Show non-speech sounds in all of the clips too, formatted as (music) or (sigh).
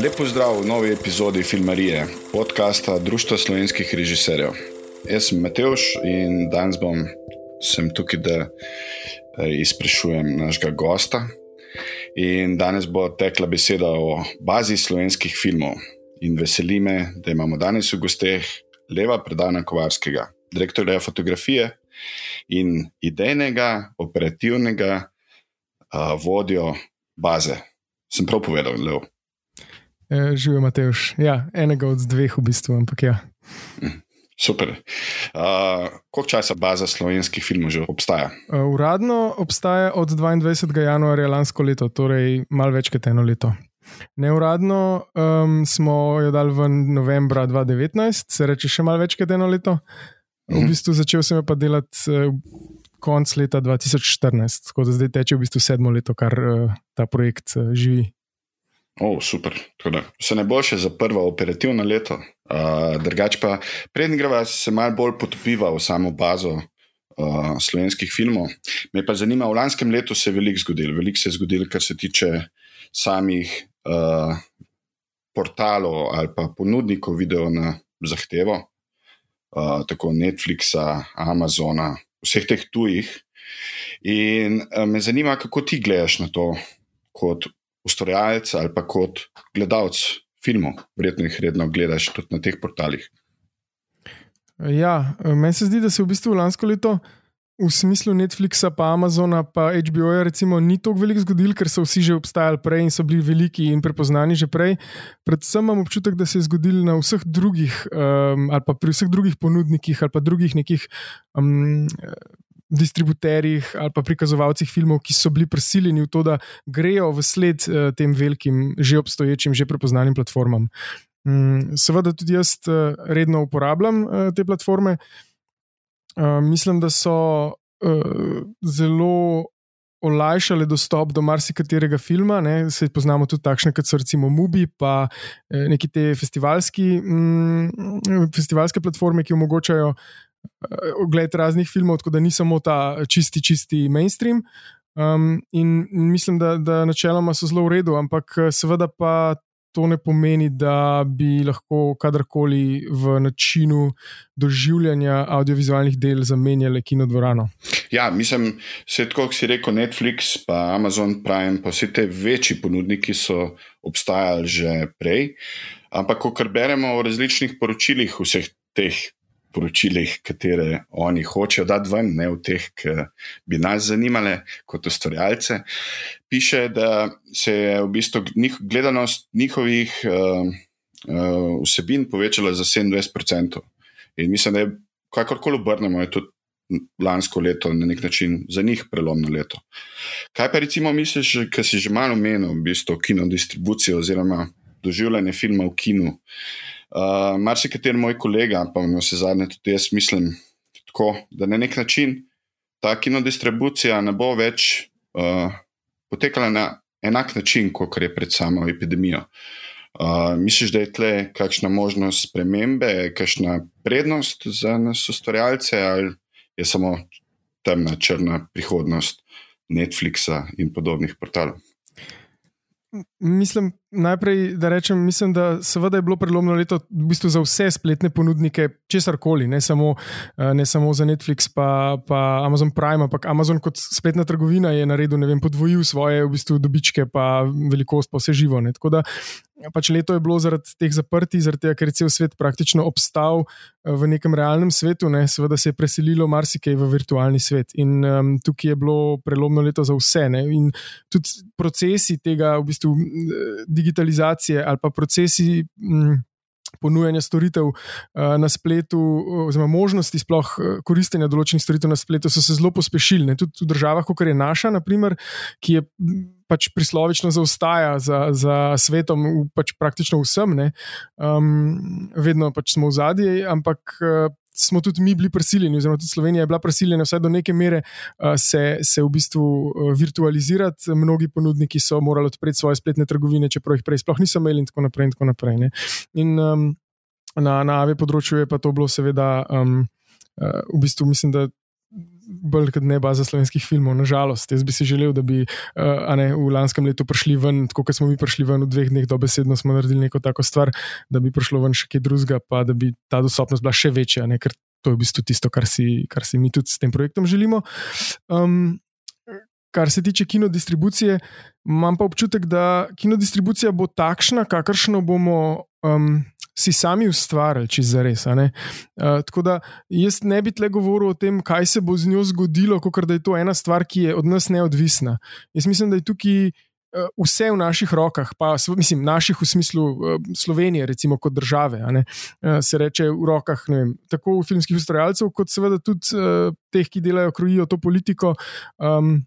Lepo zdrav v novi epizodi Filmarije, podcasta Društva slovenskih režiserjev. Jaz sem Mateoš in danes bom tukaj, da eh, izprašujem našega gosta. In danes bo tekla beseda o bazi slovenskih filmov. In veseli me, da imamo danes v gosteh Leva Predana Kovarskega, direktorja fotografije in idejnega, operativnega uh, vodjo baze. Sem prav povedal, Lev. E, Živijo, Mateoš. Ja, enega od dveh, v bistvu, ampak ja. Super. Uh, koliko časa baza slovenskih filmov že obstaja? Uh, uradno obstaja od 22. januarja lansko leto, torej malo več kot eno leto. Neuradno um, smo jo dali v novembra 2019, se reče še malo več kot eno leto. V mhm. bistvu začel sem pa delati uh, konc leta 2014, tako da zdaj teče v bistvu sedmo leto, kar uh, ta projekt uh, živi. Oh, super. Se ne bo še za prvo operativno leto. Uh, drugač pa, prednji greva se malo bolj potopiva v samo bazo uh, slovenskih filmov. Me pa zanima, v lanskem letu se je veliko zgodilo. Veliko se je zgodilo, kar se tiče samih uh, portalov ali pa ponudnikov video na zahtevo, uh, tako Netflixa, Amazona, vseh teh tujih. In uh, me zanima, kako ti gledaš na to kot ustvarjalec ali pa kot gledalec filmov, verjetno jih redno gledaš tudi na teh portalih. Ja, meni se zdi, da se v bistvu lansko leto. V smislu Netflixa, pa Amazona, pa HBO-ja, ni tako veliko zgodil, ker so vsi že obstajali prej in so bili veliki in prepoznani že prej. Predvsem imam občutek, da se je zgodil na vseh drugih, um, ali pa pri vseh drugih ponudnikih, ali pa drugih nekih um, distributerjih ali pa prikazovalcih filmov, ki so bili prisiljeni v to, da grejo v sled uh, tem velikim, že obstoječim, že prepoznanim platformam. Um, seveda tudi jaz uh, redno uporabljam uh, te platforme. Uh, mislim, da so uh, zelo olajšale dostop do marsikaterega filma. Ne? Se poznamo tudi takšne, kot so recimo Mubi, pa neki te festivalski, mm, festivalske platforme, ki omogočajo ogled raznih filmov, tako da ni samo ta čisti, čisti mainstream. Um, in mislim, da, da načeloma so zelo v redu, ampak eh, seveda pa to ne pomeni, da bi lahko kadarkoli v načinu doživljanja audiovizualnih del zamenjali kinodvorano. Ja, mislim, vse tako, kot si rekel, Netflix, pa Amazon Prime, pa vse te večji ponudniki so obstajali že prej. Ampak, ko beremo o različnih poročilih vseh teh poročilih, katere oni hočejo dati ven, ne v teh, ki bi nas zanimale kot ustvarjalce. Piše, da se je v bistvu njih, gledanost njihovih uh, uh, vsebin povečala za 27%. In mislim, da je kakorkoli obrnemo, je tudi lansko leto na nek način za njih prelomno leto. Kaj pa recimo misliš, ker si že malo omenil, v bistvu kino distribucijo oziroma doživljanje filma v kinu? Uh, Mar si kater moj kolega, pa na vse zadnje tudi jaz mislim, tako, da na nek način ta kinodistribucija ne bo več uh, potekala na enak način, kot je pred samo epidemijo. Uh, misliš, da je tle kakšna možnost spremembe, kakšna prednost za nas, ustvarjalce, ali je samo temna, črna prihodnost Netflixa in podobnih portalov? Mislim, najprej, da rečem, mislim, da seveda je bilo prelomno leto v bistvu za vse spletne ponudnike, česar koli, ne, eh, ne samo za Netflix, pa, pa Amazon Prime, ampak Amazon kot spletna trgovina je naredil, ne vem, podvojil svoje v bistvu dobičke, pa velikost, pa vse živo. Ne. Tako da pač leto je bilo zaradi teh zaprtij, zaradi tega, ker je cel svet praktično obstal eh, v nekem realnem svetu, ne, seveda se je preselilo marsikaj v virtualni svet. In um, tukaj je bilo prelomno leto za vse. Ne, in tudi procesi tega, v bistvu eh, digitalizacije ali pa procesi. Um, ponujanja storitev uh, na spletu, oziroma možnosti sploh uh, koristenja določenih storitev na spletu, so se zelo pospešili. Ne? Tudi v državah, kot je naša, naprimer, ki je pač prislovično zaostaja za, za svetom, pač praktično vsem, um, vedno pač smo v zadnji, ampak. Smo tudi mi bili prisiljeni, oziroma tudi Slovenija je bila prisiljena, vsaj do neke mere, uh, se, se v bistvu uh, virtualizirati. Mnogi ponudniki so morali odpreti svoje spletne trgovine, čeprav jih prej sploh niso imeli, in tako naprej. In tako naprej in, um, na na AVE področju je pa to bilo, seveda, um, uh, v bistvu mislim, da bolj kot ne baza slovenskih filmov, nažalost. Jaz bi si želel, da bi uh, ne, v lanskem letu prišli ven, tako kot smo mi prišli ven v dveh dneh, dobesedno smo naredili neko tako stvar, da bi prišlo ven še kaj drugega, pa da bi ta dostopnost bila še večja, ne, ker to je v bistvu tisto, kar si, kar si mi tudi s tem projektom želimo. Um, kar se tiče kinodistribucije, imam pa občutek, da kinodistribucija bo takšna, kakršno bomo. Um, Si sami ustvarjali, če za res. Uh, tako da jaz ne bi tle govoril o tem, kaj se bo z njo zgodilo, kot da je to ena stvar, ki je od nas neodvisna. Jaz mislim, da je tukaj uh, vse v naših rokah, pa mislim, naših v smislu uh, Slovenije, recimo kot države. Uh, se reče v rokah vem, tako filmskih ustvarjalcev, kot seveda tudi uh, teh, ki delajo, krojijo to politiko. Um,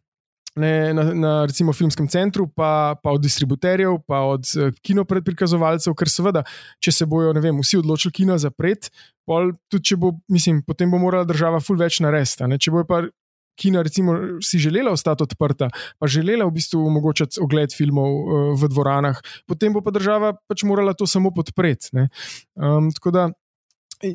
ne, na, na recimo filmskem centru, pa, pa od distributerjev, pa od uh, kinopredprikazovalcev, ker seveda, če se bojo vem, vsi odločili kino zapreti, bo, potem bo morala država ful več narediti. Če bo pa kina, recimo, si želela ostati odprta, pa želela v bistvu omogočati ogled filmov uh, v dvoranah, potem bo pa država pač morala to samo podpreti. Um, tako da.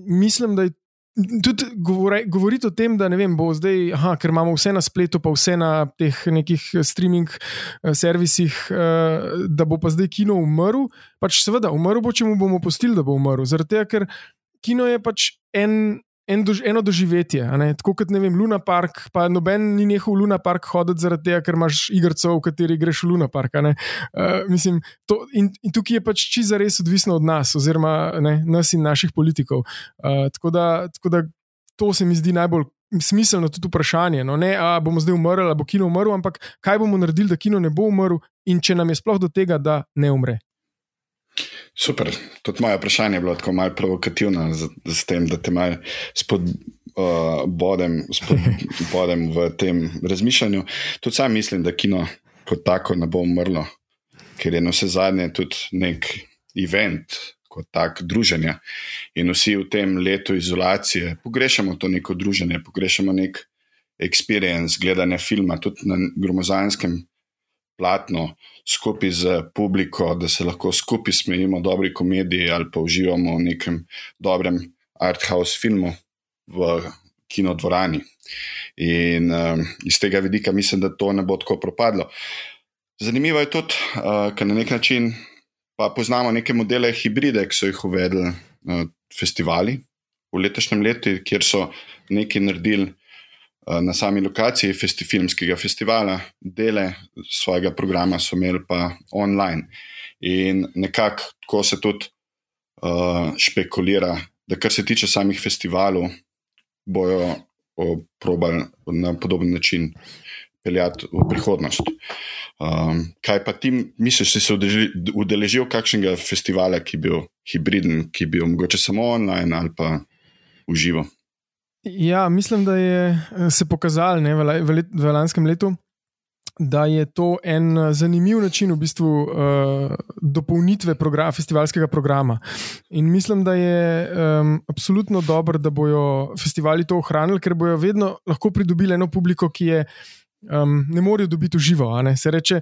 Mislim, da je Tudi govori, govoriti o tem, da vem, bo zdaj, aha, ker imamo vse na spletu, pa vse na teh nekih eh, streaming eh, servisih, eh, da bo pa zdaj kino umrl. Pač seveda, umrl bo, če mu bomo postili, da bo umrl. Zaradi tega, ker kino je pač en en dož, eno doživetje. Tako kot ne vem, Luna Park, pa noben ni nehal Luna Park hoditi zaradi tega, ker imaš igrico, v kateri greš v Luna Park. Uh, mislim, to, in, in tukaj je pač čisto res odvisno od nas, oziroma ne, nas in naših politikov. Uh, tako, da, tako da to se mi zdi najbolj. Smiselno je tudi vprašanje, no, ne, ali bomo zdaj umrli, ali bo kino umrl, ampak kaj bomo naredili, da kino ne bo umrl, in če nam je sploh do tega, da ne umre. Super. Tudi moje vprašanje je bilo tako malce provokativno, z, z tem, da te malo spodbodem uh, (laughs) v tem razmišljanju. Tudi sam mislim, da kino kot tako ne bo umrlo, ker je na vse zadnje tudi nek event. Kot tak druženje. In vsi v tem letu izolacije pogrešamo to neko druženje, pogrešamo nek experience gledanja filma, tudi na gromozanskem platno, skupaj z publiko, da se lahko skupaj smejimo dobri komediji ali pa uživamo v nekem dobrem art house filmu v kinodvorani. In um, iz tega vidika mislim, da to ne bo tako propadlo. Zanimivo je tudi, uh, ker na nek način poznamo neke modele hibride, ki so jih uvedli uh, festivali v letošnjem letu, kjer so neki naredili na sami lokaciji festi filmskega festivala, dele svojega programa so imeli pa online. In nekako tako se tudi uh, špekulira, da kar se tiče samih festivalov, bojo probali na podoben način peljati v prihodnost. Um, kaj pa ti misliš, si se udeležil kakšnega festivala, ki bi bil hibriden, ki bi bil mogoče samo online ali pa uživo? Ja, mislim, da je eh, se pokazalo ne, v, let, v lanskem letu, da je to en eh, zanimiv način v bistvu uh, dopolnitve program, festivalskega programa. In mislim, da je um, absolutno dobro, da bodo festivali to ohranili, ker bodo vedno lahko pridobili eno publiko, ki je. Um, ne morejo dobiti v živo. Se reče,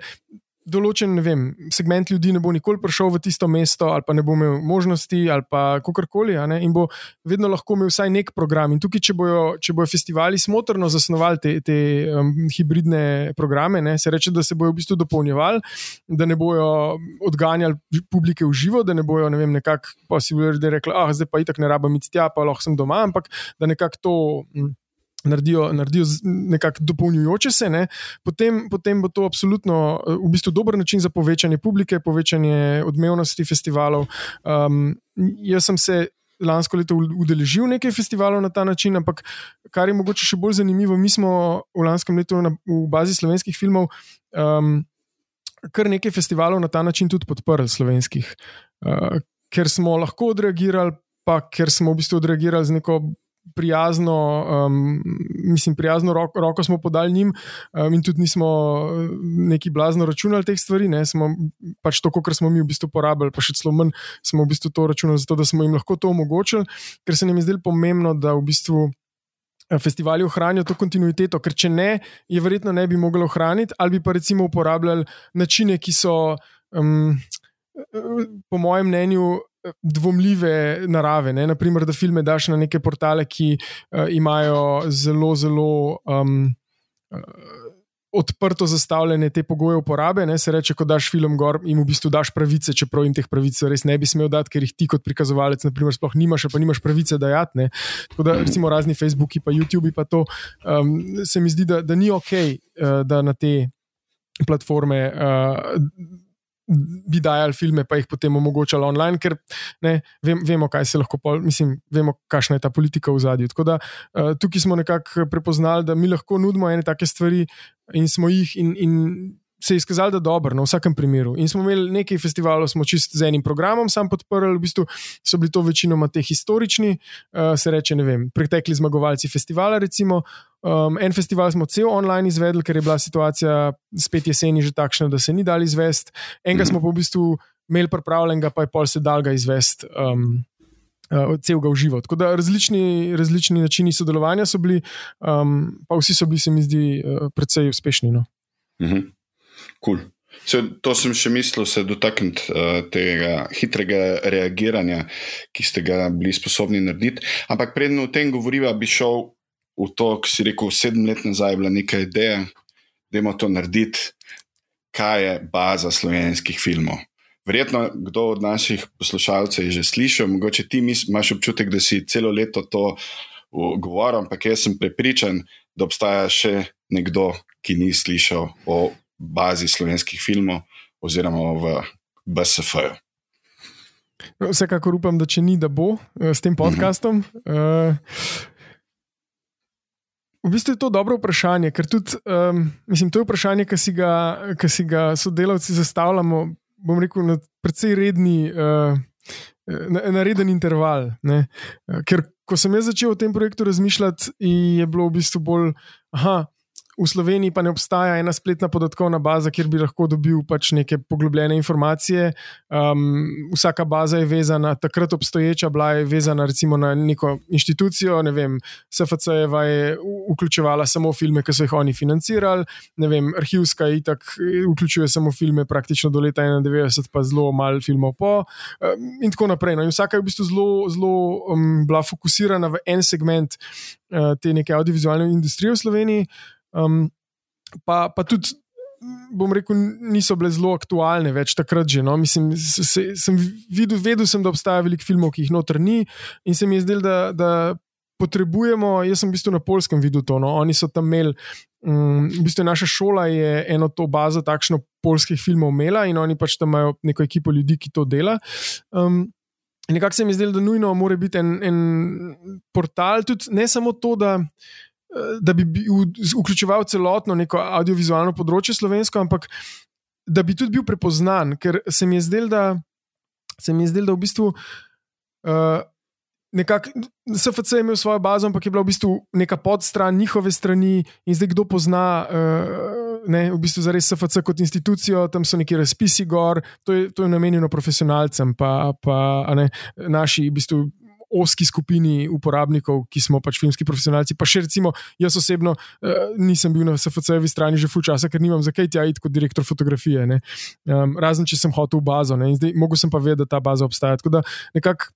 določen vem, segment ljudi ne bo nikoli prišel v tisto mesto, ali pa ne bo imel možnosti, ali pa kakorkoli, in bo vedno lahko imel vsaj nek program. In tukaj, če bojo, če bojo festivali smotrno zasnovali te, te um, hibridne programe, ne, se reče, da se bojo v bistvu dopolnjevali, da ne bojo odganjali publike v živo, da ne bojo ne vem, nekako pa si bojo rekli, ah, zdaj pa itak ne rabim iti tja, pa lahko sem doma, ampak da nekako to. Hm, naredijo, naredijo nekako dopolnjujoče se, ne, potem, potem bo to absolutno eh, v bistvu dober način za povečanje publike, povečanje odmevnosti festivalov. Um, jaz sem se. Lansko leto udeležil nekaj festivalov na ta način, ampak kar je mogoče še bolj zanimivo, mi smo v lanskem letu na, v bazi slovenskih filmov um, kar nekaj festivalov na ta način tudi podprli, slovenskih, uh, ker smo lahko odreagirali, pa ker smo v bistvu odreagirali z neko prijazno, um, mislim, prijazno roko, roko smo podali njim, um, in tudi nismo uh, neki blazno računali teh stvari. Ne, smo pač to, kar smo mi v bistvu porabili, pa še celo manj smo v bistvu to računali, zato da smo jim lahko to omogočili, ker se nam je zdelo pomembno, da v bistvu. Uh, festivali ohranijo to kontinuiteto, ker če ne, je verjetno ne bi mogli ohraniti, ali bi pa recimo uporabljali načine, ki so, um, po mojem mnenju, dvomljive narave. Ne? Naprimer, da filme daš na neke portale, ki uh, imajo zelo, zelo. Um, Odprto zastavljene te pogoje uporabe, ne se reče, ko daš film gor in v bistvu daš pravice, čeprav jim teh pravic res ne bi smel dati, ker jih ti kot prikazovalec, naprimer, sploh nimaš, pa nimaš pravice dajati. Tako da, recimo, razni Facebooki, pa YouTube, pa to, um, se mi zdi, da, da ni ok, uh, da na te platforme. Uh, bi dajali filme, pa jih potem omogočali online, ker ne, vem, vemo, kaj se lahko, pol, mislim, vemo, kakšna je ta politika v zadju. Tako da uh, tukaj smo nekako prepoznali, da mi lahko nudimo ene take stvari in smo jih. In, in Se je izkazalo, da je dobro, na vsakem primeru. In smo imeli nekaj festivalov, smo čist z enim programom sam podprli, v bistvu so bili to večinoma te historični, uh, se reče, ne vem, pretekli zmagovalci festivala. Recimo. Um, en festival smo cel online izvedli, ker je bila situacija spet jeseni že takšna, da se ni dal izvesti. Enega -hmm. smo pa v bistvu imeli pripravljenega, pa je pol se dal ga izvesti. Um, Uh, celega uživa. Tako da različni, različni načini sodelovanja so bili, um, pa vsi so bili, se mi zdi, uh, precej uspešni. No. Uh cool. Se, to sem še mislil, se dotakniti uh, tega hitrega reagiranja, ki ste ga bili sposobni narediti. Ampak predno o tem govoriva, bi šel v to, ki si rekel, sedem let nazaj je bila neka ideja, da imamo to narediti, kaj je baza slovenskih filmov. Verjetno kdo od naših poslušalcev je že slišal, mogoče ti imaš občutek, da si celo leto to govoril, ampak jaz sem prepričan, da obstaja še nekdo, ki ni slišal o bazi slovenskih filmov oziroma v BSF-ju. Vsekakor upam, da če ni, da bo eh, s tem podkastom. Uh -huh. uh, V bistvu je to dobro vprašanje, ker tudi, um, mislim, to je vprašanje, ki si ga, ki si ga sodelavci zastavljamo, bom rekel, na precej redni, uh, na, na reden interval. Ne? Ker ko sem jaz začel o tem projektu razmišljati, je bilo v bistvu bolj, aha, v Sloveniji pa ne obstaja ena spletna podatkovna baza, kjer bi lahko dobil pač neke poglobljene informacije. Um, vsaka baza je vezana, takrat obstoječa, bila je vezana recimo na neko inštitucijo. Ne vem, SFC-jeva je vključevala samo filme, ki so jih oni financirali, ne vem, arhivska itak, vključuje samo filme praktično do leta 91, pa zelo malo filmov po. Um, in tako naprej. No. In vsaka je v bistvu zelo, zelo um, bila fokusirana v en segment uh, te neke audiovizualne industrije v Sloveniji. Um, pa, pa tudi, bom rekel, niso bile zelo aktualne več takrat. Že, no? Mislim, se, sem videl, vedel sem, da obstaja veliko filmov, ki jih noter ni, in se mi je zdelo, da, da potrebujemo. Jaz sem v bistvu na polskem videl to. No? Oni so tam imeli. Um, v bistvu naša šola je eno to bazo takšno polskih filmov imela in oni pač tam imajo neko ekipo ljudi, ki to dela. Um, Nekako se mi je zdelo, da nujno mora biti en, en portal, tudi ne samo to, da da bi vključeval celotno neko audiovizualno področje slovensko, ampak da bi tudi bil prepoznan, ker se mi je zdelo, da, zdel, da v bistvu. Uh, Nekako SFC je imel svojo bazo, ampak je bila v bistvu neka podstran njihove strani, in zdaj kdo pozna, uh, ne, v bistvu za res SFC kot institucijo, tam so neki razpisi gor, to je, to je namenjeno profesionalcem, pa, pa ne, naši, v bistvu oski skupini uporabnikov, ki smo pač filmski profesionalci. Pa še recimo, jaz osebno uh, nisem bil na SFC-jevi strani že full časa, ker nimam zakaj ti iti kot direktor fotografije. Um, razen če sem hotel v bazo ne? in zdaj mogel sem pa vedeti, da ta baza obstaja. Tako da nekako.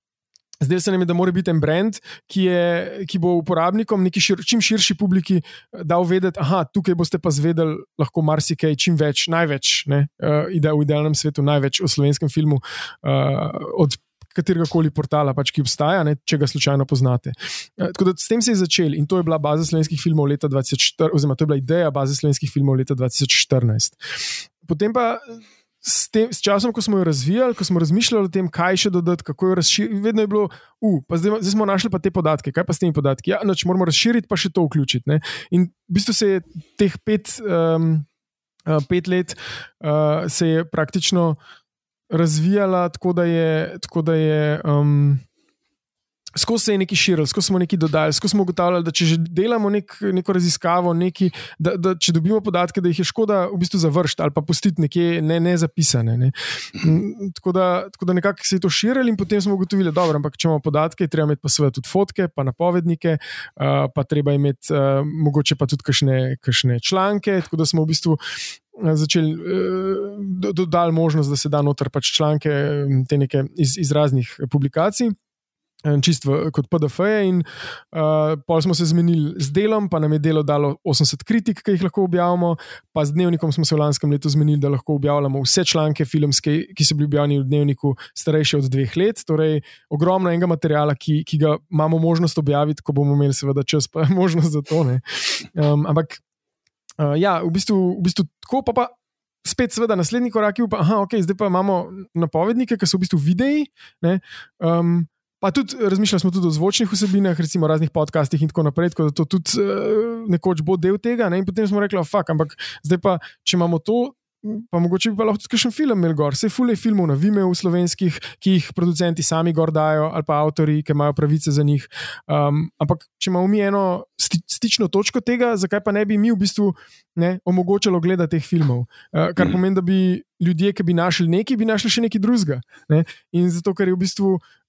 Zdaj se nam je, da mora biti en brand, ki, je, ki bo uporabnikom, neki šir, čim širši publiki, dal vedeti, da tukaj boste pa zvedeli lahko marsikaj, čim več, največ, ne, uh, ide v idealnem svetu, največ o slovenskem filmu, uh, od katerega koli portala, pač, ki obstaja, ne, če ga slučajno poznate. Eh, da, s tem se je začel in to je bila baza slovenskih filmov leta 2014, oziroma to je bila ideja baze slovenskih filmov leta 2014. Potem pa. S, tem, s časom, ko smo jo razvijali, ko smo razmišljali o tem, kaj še dodati, kako jo razširiti, vedno je bilo, uh, pa zdaj, zdaj smo našli pa te podatke, kaj pa s temi podatki. Ja, noč moramo razširiti, pa še to vključiti. Ne? In v bistvu se je teh pet, um, pet let uh, se je praktično razvijala tako, da je, tako da je um, skozi se je nekaj širilo, skozi smo nekaj dodali, skozi smo ugotavljali, da če že delamo nek, neko raziskavo, neki, da, da če dobimo podatke, da jih je škoda v bistvu završiti ali pa pustiti nekje ne, ne zapisane. Ne. Mm, tako da, tako da nekako se je to širilo in potem smo ugotovili, da če imamo podatke, treba imeti pa seveda tudi fotke, pa napovednike, uh, pa treba imeti uh, mogoče pa tudi kakšne članke. Tako da smo v bistvu. Začeli dodati možnost, da se da noter pač članke te neke iz, iz raznih publikacij čisto kot PDF-je. In uh, pol smo se zmenili z delom, pa nam je delo dalo 80 kritik, ki jih lahko objavimo, pa z dnevnikom smo se v lanskem letu zmenili, da lahko objavljamo vse članke filmske, ki so bili objavljeni v dnevniku starejši od dveh let. Torej, ogromno enega materiala, ki, ki ga imamo možnost objaviti, ko bomo imeli, seveda, čas, pa (laughs) možnost za to. Um, ampak uh, ja, v bistvu, v bistvu tako pa. pa Spet, seveda, naslednji korak je, da okay, zdaj pa imamo napovednike, ki so v bistvu videi. Um, Pa tudi razmišljali smo tudi o zvočnih vsebinah, recimo raznih podcastih in tako naprej, tako da to tudi uh, nekoč bo del tega. Ne? In potem smo rekli, fuck, ampak zdaj pa, če imamo to, pa mogoče bi pa lahko tudi še en film imel gor. Vse fulje filmov na Vimeu, slovenskih, ki jih producenti sami gor dajo, ali pa avtori, ki imajo pravice za njih. Um, ampak če imamo mi eno sti, stično točko tega, zakaj pa ne bi mi v bistvu ne, omogočalo gledati teh filmov? Uh, kar mm. pomeni, da bi ljudje, ki bi našli nekaj, bi našli še nekaj drugega. Ne? In zato, ker je v bistvu. Uh,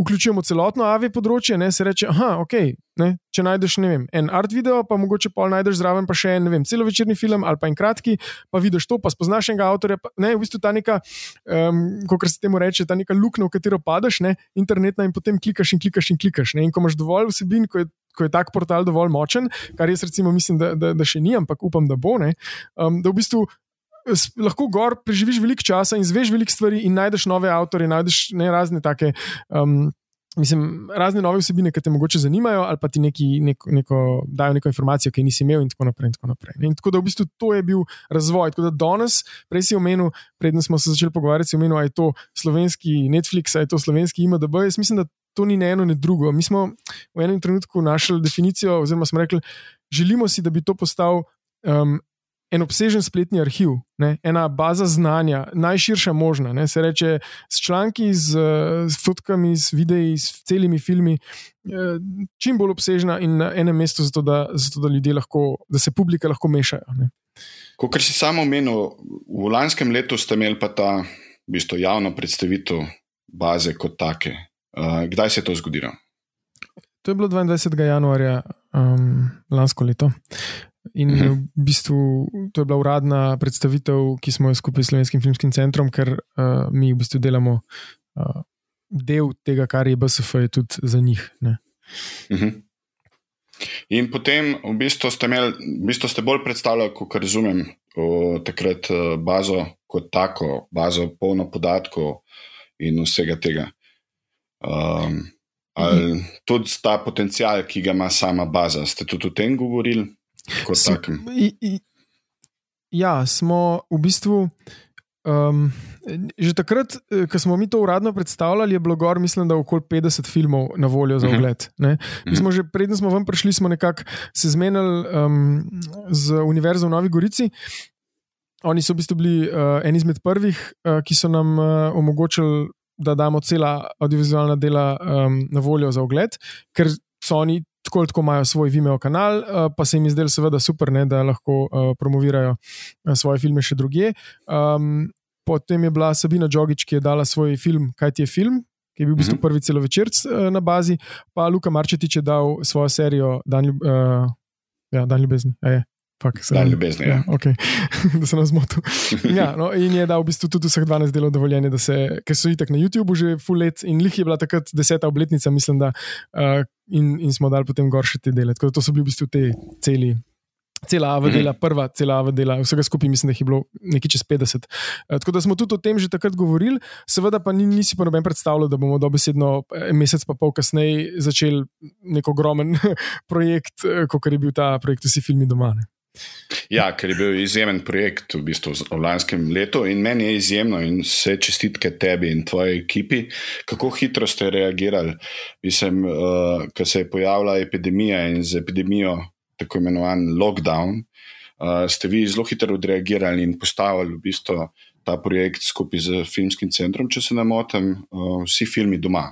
vključujemo celotno AVE področje, ne, se reče, da okay, če najdeš vem, en art video, pa mogoče pa najdeš zraven pa še en vem, celovečerni film ali pa en kratki, pa vidiš to, pa spoznaš enega avtorja. Pa, ne, v bistvu ta neka, um, kot se temu reče, ta neka luknja, v katero padeš, ne, internetna in potem klikaš in klikaš in klikaš. Ne, in ko imaš dovolj vsebin, ko je. Ko je tak portal dovolj močen, kar jaz recimo mislim, da, da, da še ni, ampak upam, da bo, ne, um, da v bistvu lahko gor preživiš veliko časa in zveš veliko stvari, in najdeš nove avtorje, najdeš ne razne take. Um, Mislim, razne nove vsebine, ki te mogoče zanimajo, ali pa ti neki, neko, neko, dajo neko informacijo, ki nisi imel, in tako naprej. In tako, naprej. In tako da v bistvu to je bil razvoj. Tako da danes, prej si omenil, predtem smo se začeli pogovarjati, si omenil, ali je to slovenski Netflix, ali je to slovenski IMDB. Jaz mislim, da to ni ne eno, ne drugo. Mi smo v enem trenutku našli definicijo, oziroma smo rekli, želimo si, da bi to postal um, en obsežen spletni arhiv, ne, ena baza znanja, najširša možna. Ne, se reče s članki, z, z fotkami, z videi, s celimi filmi, eh, čim bolj obsežna in na enem mestu, zato da, zato da ljudje lahko, da se publike lahko mešajo. Kot si samo omenil, v lanskem letu ste imeli pa ta v bistvu, javno predstavitev baze kot take. Uh, kdaj se je to zgodilo? To je bilo 22. januarja um, lansko leto. In uh mhm. -huh. v bistvu to je bila uradna predstavitev, ki smo jo skupaj s Slovenskim filmskim centrom, ker uh, mi v bistvu delamo uh, del tega, kar je BSF, je tudi za njih. Uh mhm. -huh. In potem v bistvu ste, imeli, v bistvu ste bolj predstavljali, kot razumem, takrat bazo kot tako, bazo polno podatkov in vsega tega. Um, ali -huh. tudi ta potencial, ki ga ima sama baza, ste tudi o tem govorili? Sm, ja, smo v bistvu. Um, že takrat, eh, ko smo mi to uradno predstavljali, je bilo gor, mislim, da okoli 50 filmov na voljo za mhm. ogled. -huh. Mi smo že predtem smo vam prišli, smo nekako se zmenili um, z Univerzo v Novi Gorici. Oni so v bistvu bili uh, eni izmed prvih, uh, ki so nam uh, omogočili, da damo cela audiovizualna dela um, na voljo za ogled, ker so oni tako, tako imajo svoj Vimeo kanal, uh, pa se jim je zdelo, seveda, super, ne, da lahko uh, promovirajo uh, svoje filme še druge. Um, potem je bila Sabina Džogič, ki je dala svoj film, kaj ti je film. Ki je bil v bistvu mhm. prvi celovečer na bazi, pa Luka Marčetič je dal svojo serijo Dan, ljub, uh, ja, Dan ljubezni. E, Fak, Dan ljubezni. Ja. Ja, okay. (laughs) da se nas motil. (laughs) Ja, no, in je dal v bistvu tudi vseh 12 delov dovoljenje, da se, ker so itak na YouTubu že full let in lih je bila takrat deseta obletnica, mislim, da uh, in, in smo dali potem gor še te dele. Tako da to so bili v bistvu te celi. Cela AV dela, mhm. prva cela AV dela, vsega skupaj mislim, da jih je bilo nekaj čez 50. Eh, tako da smo tudi o tem že takrat govorili, seveda pa ni, nisi pa noben predstavljal, da bomo dobesedno eh, mesec pa pol kasneje začeli nek ogromen (laughs) projekt, kot je bil ta projekt Vsi filmi doma. Ne. Ja, ker je bil izjemen projekt v, bistvu v lanskem letu in meni je izjemno in vse čestitke tebi in tvoji ekipi, kako hitro ste reagirali. Mislim, uh, ko se je pojavila epidemija in z epidemijo tako imenovan lockdown, uh, ste vi zelo hitro odreagirali in postavili v bistvu ta projekt skupaj z filmskim centrom, če se ne motim, uh, vsi filmi doma.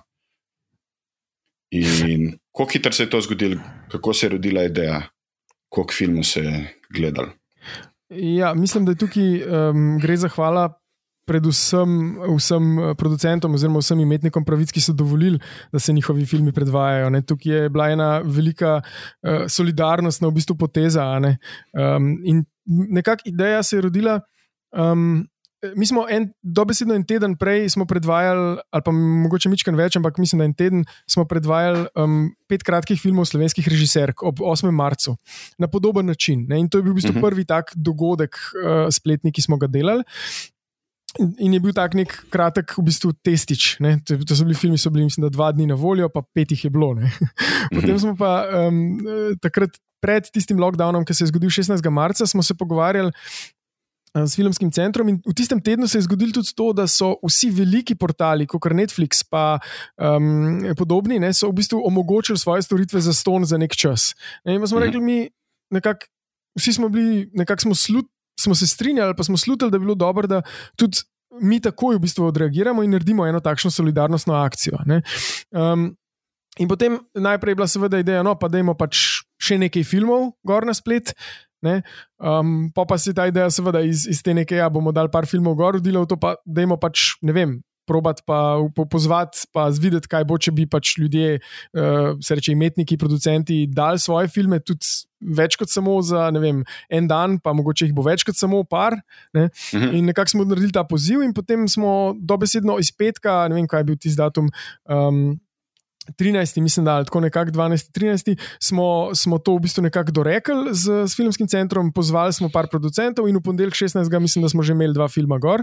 In kako hitro se je to zgodilo, kako se je rodila ideja, koliko filmov se je gledal. Ja, mislim, da tukaj um, gre za hvala predvsem vsem eh, producentom oziroma vsem imetnikom pravic, ki so dovolili, da se njihovi filmi predvajajo. Ne. Tukaj je bila ena velika uh, solidarnostna v bistvu poteza. Ne. Um, in nekakšna ideja se je rodila. Um, Mi smo en, dobesedno en teden prej predvajali, ali pa mogoče nekaj več, ampak mislim, da en teden smo predvajali um, pet kratkih filmov slovenskih režiserk ob 8. marcu na podoben način. Ne? In to je bil v bistvu uh mhm. -huh. prvi tak dogodek uh, spletni, ki smo ga delali. In je bil tak nek kratek, v bistvu, testič. Ne? To so bili filmi, so bili, mislim, dva dni na voljo, pa pet jih je bilo. Ne? (laughs) Potem smo pa um, takrat, pred tistim lockdownom, ki se je zgodil 16. marca, smo se pogovarjali. S filmskim centrom, in v tistem tednu se je zgodilo tudi to, da so vsi veliki portali, kot je Netflix, pa um, podobni, ne, so v bistvu omogočili svoje storitve za ston za nek čas. Ne, in smo mhm. rekli, mi nekako, vsi smo bili, nekako smo slut, smo se strinjali, pa smo slutili, da bi bilo dobro, da tudi mi takoj v bistvu odreagiramo in naredimo eno takšno solidarnostno akcijo. Um, in potem najprej je bila seveda ideja, no, pa da imamo pač še nekaj filmov gor na splet. Um, pa pa si ta ideja, seveda, iz, iz te nekaj, ja, bomo dali par filmov gor, delal to, pa da imamo pač, ne vem, probat pa po, pozvati, pa zvideti, kaj bo, če bi pač ljudje, uh, se reče, imetniki, producenti, dali svoje filme tudi več kot samo za vem, en dan, pa mogoče jih bo več kot samo par. Ne? Mhm. In nekako smo naredili ta poziv, in potem smo dobesedno iz petka, ne vem, kaj je bil tisti datum. Um, 13, mislim, da tako nekako 12, 13, smo, smo to v bistvu nekako dorekli z, z filmskim centrom, pozvali smo par producentov in v ponedeljek 16. mislim, da smo že imeli dva filma gor.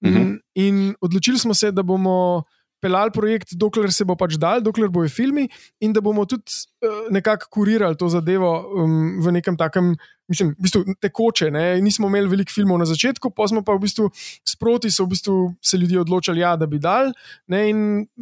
Uh mhm. -huh. In odločili smo se, da bomo pelali projekt, dokler se bo pač dal, dokler bojo filmi, in da bomo tudi uh, nekako kurirali to zadevo um, v nekem takem. Mislim, v bistvu tekoče. Ne? Nismo imeli veliko filmov na začetku, pa smo pa v bistvu sproti v bistvu se ljudje odločili, ja, da bi dal. Ne? In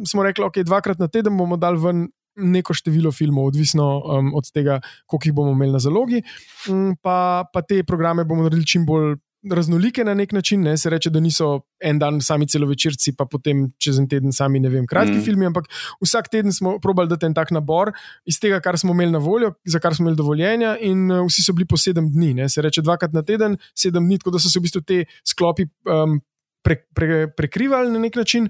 smo rekli, okay, dvakrat na teden bomo dal ven neko število filmov, odvisno um, od tega, koliko jih bomo imeli na zalogi. Um, pa, pa te programe bomo naredili čim bolj raznolike na nek način. Ne? Se reče, da niso en dan sami celovečerci, pa potem čez en teden sami, ne vem, kratki mm. filmi, ampak vsak teden smo probali dati en tak nabor iz tega, kar smo imeli na voljo, za kar smo imeli dovoljenja, in uh, vsi so bili po sedem dni. Ne? Se reče, dvakrat na teden, sedem dni, tako da so se v bistvu te sklopi um, pre, pre, prekrivali na nek način.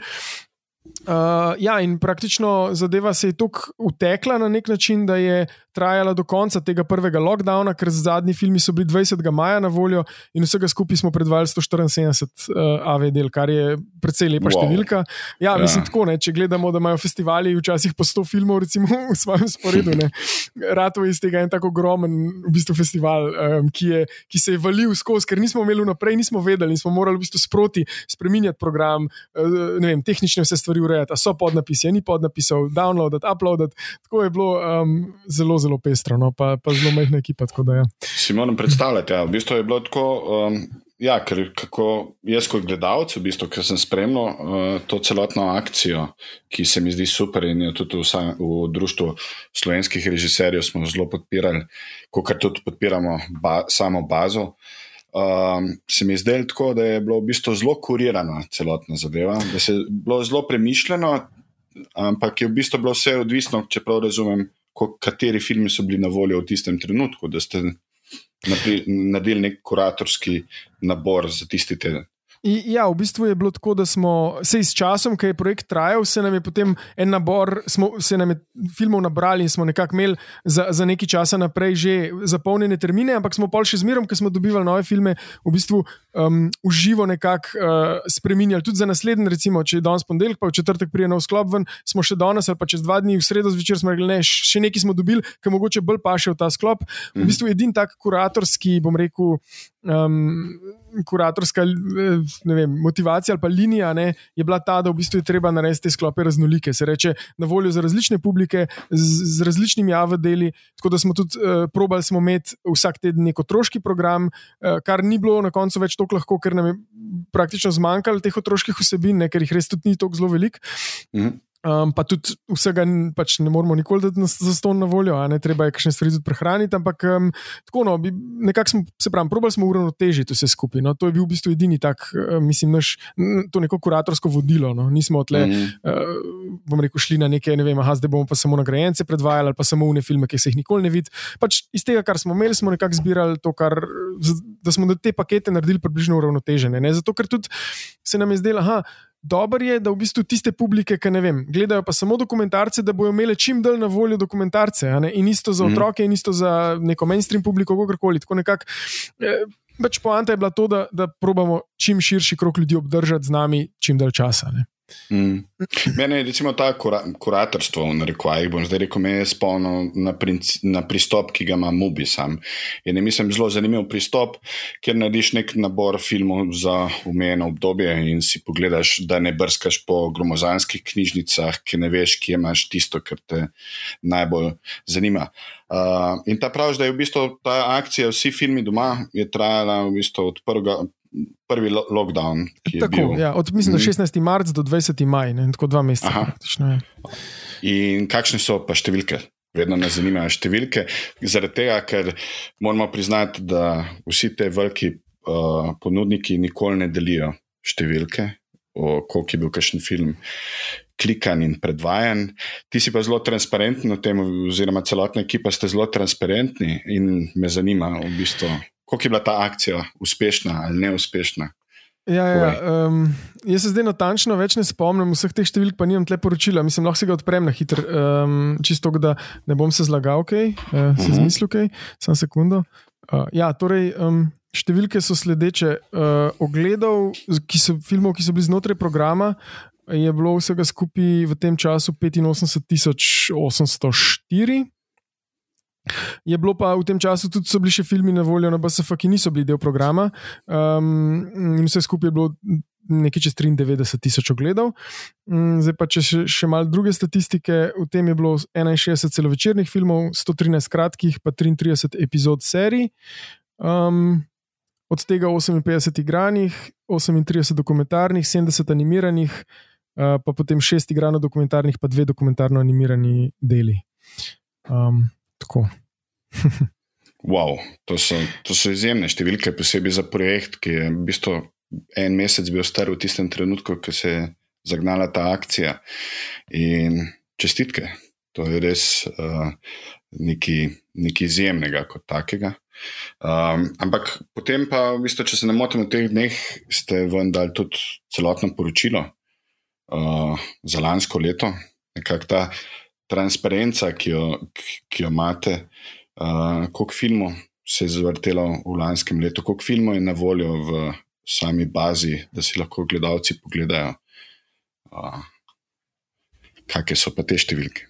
Uh, ja, in praktično zadeva se je tako utekla na nek način, da je trajala do konca tega prvega lockdowna, ker zadnji filmi so bili 20. maja na voljo in vsega skupaj smo predvajali 174 uh, AV del, kar je precej lepa wow. številka. Ja, ja. mislim tako, ne, če gledamo, da imajo festivali včasih po 100 filmov, recimo (laughs) v svojem sporedu. Rato je iz tega en tako ogromen v bistvu festival, um, ki, je, ki se je valil skozi, ker nismo imeli naprej, nismo vedeli in smo morali v bistvu sproti spremenjati program, uh, vem, tehnične vse stvari urejati, so podnapisi, ni podnapisov, downloadati, uploadati. Tako je bilo um, zelo, zelo pestro, no, pa, pa zelo majhna ekipa. Da, ja. Si moram predstavljati, ja. v bistvu je bilo tako. Um, ja, ker kako jaz kot gledalec, v bistvu, ker sem spremljal uh, to celotno akcijo, ki se mi zdi super in jo tudi v, v društvu slovenskih režiserjev smo zelo podpirali, kot tudi podpiramo ba, samo bazo. Um, se mi je zdelo tako, da je bilo v bistvu zelo kurirano celotna zadeva, da se je bilo zelo premišljeno, ampak je v bistvu bilo vse odvisno, če prav razumem, kateri filmi so bili na voljo v tistem trenutku, da ste naredili nek kuratorski nabor za tisti teden. Ja, v bistvu je bilo tako, da smo se s časom, ki je projekt trajal, se nam je potem en nabor, smo, se nam je filmov nabrali in smo nekako imeli za, za nekaj časa naprej že zapolnjene termine, ampak smo pa še zmerom, ker smo dobivali nove filme, v bistvu um, uživo nekako uh, spremenjali. Tudi za naslednji, recimo, če je danes ponedeljek, pa v četrtek prije nov sklop ven, smo še danes ali pa čez dva dni v sredo zvečer smo rekli, ne, še nekaj smo dobili, ki mogoče bolj paše v ta sklop. V mhm. bistvu edini tak kuratorski, bom rekel, um, kuratorska vem, motivacija ali pa linija ne, je bila ta, da v bistvu je treba narediti te sklope raznolike. Se reče, na voljo za različne publike, z, z različnimi javodeli. Tako da smo tudi uh, probali smo imeti vsak teden nek otroški program, uh, kar ni bilo na koncu več tako lahko, ker nam je praktično zmanjkalo teh otroških vsebin, ne, ker jih res tudi ni tako zelo veliko. Mhm. Um, pa tudi vsega pač ne moramo nikoli dati za ston na voljo, ne treba je kakšne stvari tudi prehraniti. Ampak um, tako, no, nekako smo se pravi, probali smo uravnotežiti vse skupaj. No. To je bil v bistvu edini tak, mislim, naš, to neko kuratorsko vodilo. No. Nismo tle, mm -hmm. uh, bom rekel, šli na neke, ne vem, aha, zdaj bomo pa samo nagrajence predvajali ali pa samo une filme, ki se jih nikoli ne vidi. Pač iz tega, kar smo imeli, smo nekako zbirali to, kar, da smo te pakete naredili približno uravnotežene. Ne. Zato, ker tudi se nam je zdelo, da Dobro je, da v bistvu tiste publike, ki ne vem, gledajo pa samo dokumentarce, da bodo imeli čim dalj na voljo dokumentarce. In isto za mhm. otroke, in isto za neko mainstream publiko, kakorkoli. Tako nekako. Eh, pač poanta je bila to, da, da probamo čim širši krok ljudi obdržati z nami čim dalj časa. Ne? Mm. Mene je recimo ta kura, kuratorstvo, v narekovajih, bom zdaj rekel, me je spomnil na, na pristop, ki ga ima Mubi sam. In je, mislim, zelo zanimiv pristop, ker narediš nek nabor filmov za umejeno obdobje in si pogledaš, da ne brskaš po gromozanskih knjižnicah, ki ne veš, kje imaš tisto, kar te najbolj zanima. Uh, in ta pravi, da je v bistvu ta akcija, vsi filmi doma, je trajala v bistvu od prvega prvi lo lockdown. Tako, ja, od mislim, mm. 16. marca do 20. maja, tako dva meseca. Ja. In kakšne so pa številke? Vedno nas zanimajo številke, zaradi tega, ker moramo priznati, da vsi ti veliki uh, ponudniki nikoli ne delijo številke, koliko je bil kakšen film klikan in predvajan. Ti si pa zelo transparenten na tem, oziroma celotna ekipa ste zelo transparentni in me zanima v bistvu kako je bila ta akcija uspešna ali neuspešna. Ja, ja, um, jaz se zdaj natančno več ne spomnim vseh teh številk, pa nimam tle poročila. Mislim, lahko se ga odprem na hitro, um, čisto da ne bom se zlagal, okay, uh, se -huh. zmislil, okay, samo sekundo. Uh, ja, torej, um, številke so sledeče. Uh, ogledov ki so, filmov, ki so bili znotraj programa, je bilo vsega skupaj v tem času 85.804. Je bilo pa v tem času tudi, so bili še filmi na voljo na BSF, ki niso bili del programa. Um, vse skupaj je bilo nekaj čez 93 tisoč ogledov. Um, zdaj pa če še, še malo druge statistike, v tem je bilo 61 celovečernih filmov, 113 kratkih, pa 33 epizod serij. Um, od tega 58 igranih, 38 dokumentarnih, 70 animiranih, uh, pa potem 6 igrano dokumentarnih, pa 2 dokumentarno animirani deli. Um, Tako. (laughs) wow, to, so, to so izjemne številke, posebej za projekt, ki je v bistvu en mesec bil star v tistem trenutku, ko se je zagnala ta akcija. In čestitke, to je res uh, nekaj, nekaj izjemnega kot takega. Um, ampak potem pa, v bistvu, če se ne motim, v teh dneh ste vendar tudi celotno poročilo uh, za lansko leto, nekako ta transparenca, ki jo, ki jo imate, uh, koliko filmov se je zvrtelo v lanskem letu, koliko filmov je na voljo v sami bazi, da si lahko gledalci pogledajo, uh, kakšne so pa te številke.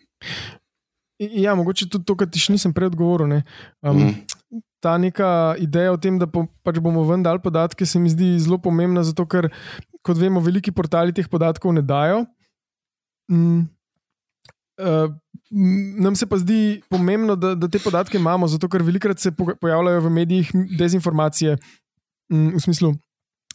Ja, mogoče tudi to, kar ti še nisem predgovoril. Um, mm. Ta neka ideja o tem, da po, pač bomo vendar podatke, se mi zdi zelo pomembna, zato ker, kot vemo, veliki portali teh podatkov ne dajo. Mm. Uh, nam se pa zdi pomembno, da, da te podatke imamo, zato ker velikokrat se pojavljajo v medijih dezinformacije m, v smislu.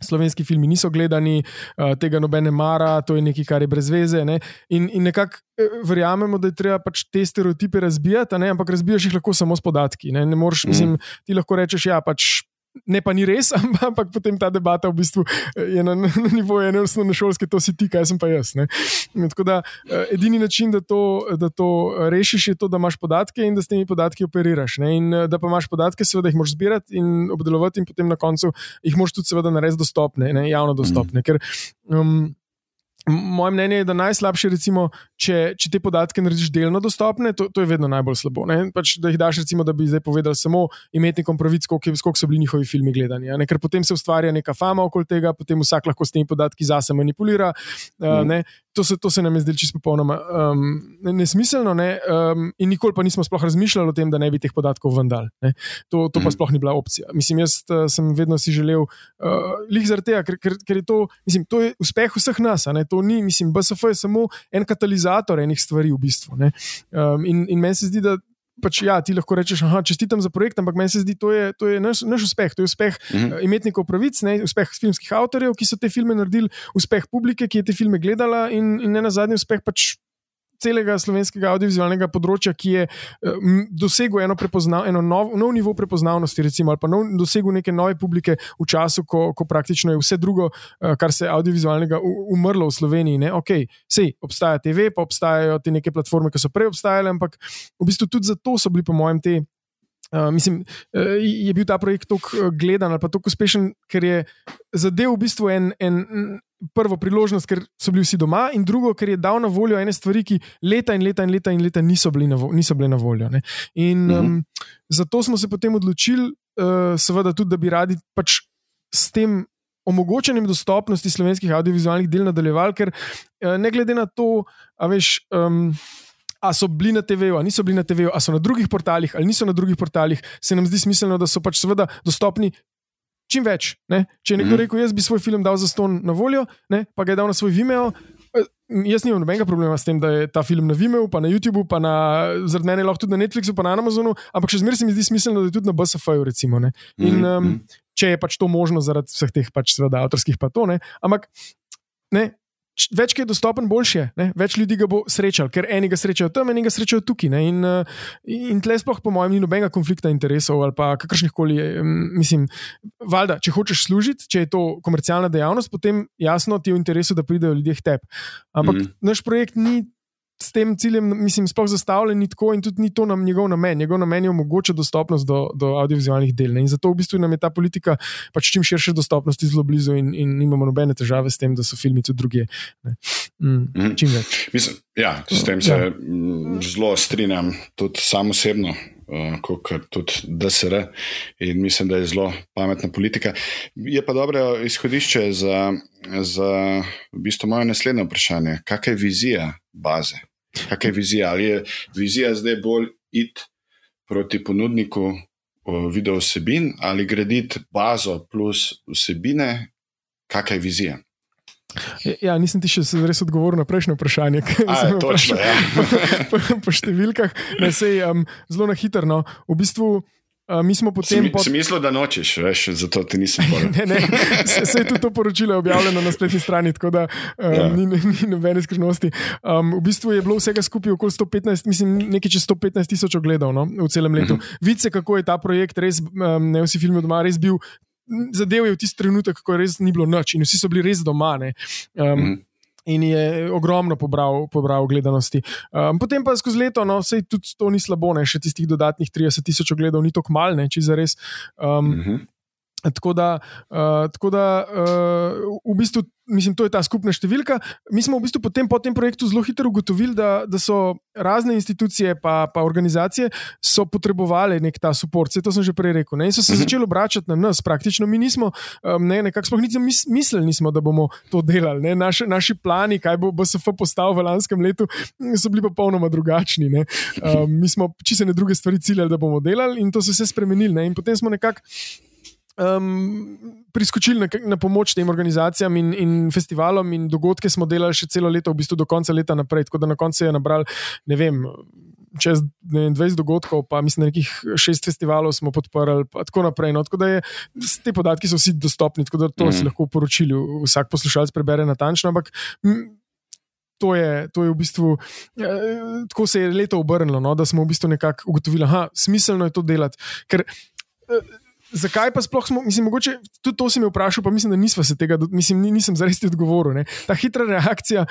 Slovenski filmi niso gledani, uh, tega nobene mara, to je nekaj, kar je brez veze. Ne? In, in nekako uh, verjamemo, da je treba pač te stereotipe razbijati, ampak razbijaš jih lahko samo s podatki. Ne? Ne moreš, mm. mislim, ti lahko rečeš, da ja, pač Ne, pa ni res, (laughs) ampak potem ta debata v bistvu eh, je na, na nivoju ene osnovne šolske, to si ti, kaj sem pa jaz. Ne. Tako da eh, edini način, da to, da to rešiš, je to, da imaš podatke in da s temi podatki operiraš. Ne. In eh, da pa imaš podatke, seveda jih moraš zbirati in obdelovati, in potem na koncu jih moraš tudi, seveda, narediti dostopne, ne, javno dostopne. Mm. Ker, um, Moje mnenje je, da najslabše je, če, če te podatke narediš delno dostopne, to, to je vedno najbolj slabo. Pač, da jih daš, recimo, da bi zdaj povedal samo imetnikom pravic, koliko, so bili njihovi filmi gledani. Ker potem se ustvarja neka fama okoli tega, potem vsak lahko s temi podatki zase manipulira. Mm. Uh, to, se, to se nam je zdelo čisto popolnoma um, nesmiselno. Ne? Um, in nikoli pa nismo sploh razmišljali o tem, da ne bi teh podatkov vendal. To, to pa mm. sploh ni bila opcija. Mislim, jaz uh, sem vedno si želel, uh, lih zaradi tega, ker, ker, ker je to, mislim, to je uspeh vseh nas to ni, mislim, BSF je samo en katalizator enih stvari v bistvu. Um, in in meni se zdi, da. Pač, ja, ti lahko rečeš, da čestitam za projekt, ampak meni se zdi, da je to je naš, naš uspeh. To je uspeh mhm. -huh. imetnikov pravic, ne, uspeh filmskih avtorjev, ki so te filme naredili, uspeh publike, ki je te filme gledala, in, in ne na zadnji uspeh pač celega slovenskega audiovizualnega področja, ki je um, dosegel eno, eno nov, nov nivo prepoznavnosti, recimo, ali pa nov, dosegel neke nove publike v času, ko, ko praktično je vse drugo, uh, kar se audiovizualnega umrlo v Sloveniji. Ne? Ok, sej obstaja TV, pa obstajajo te neke platforme, ki so prej obstajale, ampak v bistvu tudi zato so bili, po mojem, te. Uh, mislim, uh, je bil ta projekt tako gledan ali pa tako uspešen, ker je zadev v bistvu en, en, prvo priložnost, ker so bili vsi doma, in drugo, ker je dal na voljo ene stvari, ki leta in leta in leta, in leta niso, bili vo, niso bile na voljo. Ne. In um, zato smo se potem odločili, uh, seveda, tudi, da bi radi pač s tem. Omogočanjem dostopnosti slovenskih audiovizualnih del nadaljevali, ker ne glede na to, a veš, um, a so bili na TV-ju, ali niso bili na TV-ju, ali so na drugih portalih, ali niso na drugih portalih, se nam zdi smiselno, da so pač seveda dostopni čim več. Ne? Če je nekdo mhm. rekel, jaz bi svoj film dal za ston na voljo, ne? pa ga je dal na svoj Vimeo. Eh, jaz nimam nobenega problema s tem, da je ta film na Vimeu, pa na YouTubu, pa na, zaradi mene lahko tudi na Netflixu, pa na Amazonu, ampak še zmeraj se mi zdi smiselno, da je tudi na BSF-ju. In um, če je pač to možno zaradi vseh teh pač, seveda, avtorskih pa to, ne? ampak ne, več je dostopen, boljše. Ne? Več ljudi ga bo srečal, ker eni ga srečajo tam, eni ga srečajo tukaj. Ne? In, uh, in tle sploh, po mojem, ni nobenega konflikta interesov ali pa kakršnih koli. Mislim, valjda, če hočeš služiti, če je to komercialna dejavnost, potem jasno ti je v interesu, da pridejo ljudje k tebi. Ampak mm naš projekt ni s tem ciljem, mislim, sploh zastavljen ni tako in tudi ni to nam njegov namen. Njegov namen je omogočiti dostopnost do, do audiovizualnih del. Ne? In zato v bistvu nam je ta politika pač čim širše dostopnosti zelo blizu in, in nimamo nobene težave s tem, da so filmi tudi druge. Mm, mm. Čim več. Mislim, ja, s tem se ja. zelo strinjam, tudi sam osebno. Uh, kot tudi DSR, in mislim, da je zelo pametna politika. Je pa dobro izhodišče za, za v bistvu moje naslednje vprašanje. Kakšna je vizija baze? Kakšna je vizija? Ali je vizija zdaj bolj id proti ponudniku video vsebin ali graditi bazo plus vsebine? Kakšna je vizija? Ja, nisem ti še res odgovoril na prejšnje vprašanje. A, je, točno, ja. (laughs) po, po številkah, ne sej um, zelo na hitro. No. V bistvu Uh, mi smo potem. Sem, pod... sem mislil, da nočeš, veš, zato ti nisem povedal. (laughs) se, se je tudi to poročilo objavljeno na spletni strani, tako da um, ja. ni, ni nobene skrivnosti. Um, v bistvu je bilo vsega skupaj okoli 115, mislim, nekaj čez 115 tisoč ogledov no, v celem letu. Uh mhm. -huh. Vidite, kako je ta projekt res, um, ne vsi filmi doma, res bil. Zadev je v tisti trenutek, ko res ni bilo noč in vsi so bili res doma. Um, uh mhm. -huh in je ogromno pobral, pobral gledanosti. Um, potem pa skozi leto, no, vse tudi to ni slabo, ne, še tistih dodatnih 30 tisoč ogledov, ni tako malo, če za res. Um, uh -huh. Tako da, uh, tako da uh, v bistvu, mislim, to je ta skupna številka. Mi smo v bistvu potem po tem projektu zelo hitro ugotovili, da, da so razne institucije pa, pa organizacije potrebovali nek ta podpor. To sem že prej rekel. Ne? In so se mhm. začeli obračati na nas. Praktično mi nismo, um, ne, nekako sploh niti mislili, nismo, da bomo to delali. Naši, naši plani, kaj bo BSF postal v lanskem letu, so bili popolnoma drugačni. Um, mi smo čisto ne druge stvari ciljali, da bomo delali, in to se je spremenilo. In potem smo nekako um, priskočili na, na pomoč tem organizacijam in, in festivalom, in dogodke smo delali še celo leto, v bistvu do konca leta naprej. Tako da na koncu je nabral, ne vem. Čez vem, 20 dogodkov, pa mislim, da nekih šest festivalov smo podprli, in tako naprej. No, tako da je, te podatki so vsi dostopni, tako da to mm. si lahko poročili, vsak poslušalec prebere natančno. Ampak to je, to je v bistvu, eh, tako se je leto obrnilo, no, da smo v bistvu nekako ugotovili, da je smiselno to delati. Ker, eh, Zakaj pa sploh smo, mislim, mogoče tudi to si me vprašal, pa mislim, da nismo se tega, mislim, nisem zares ti odgovoril. Ne. Ta hitra reakcija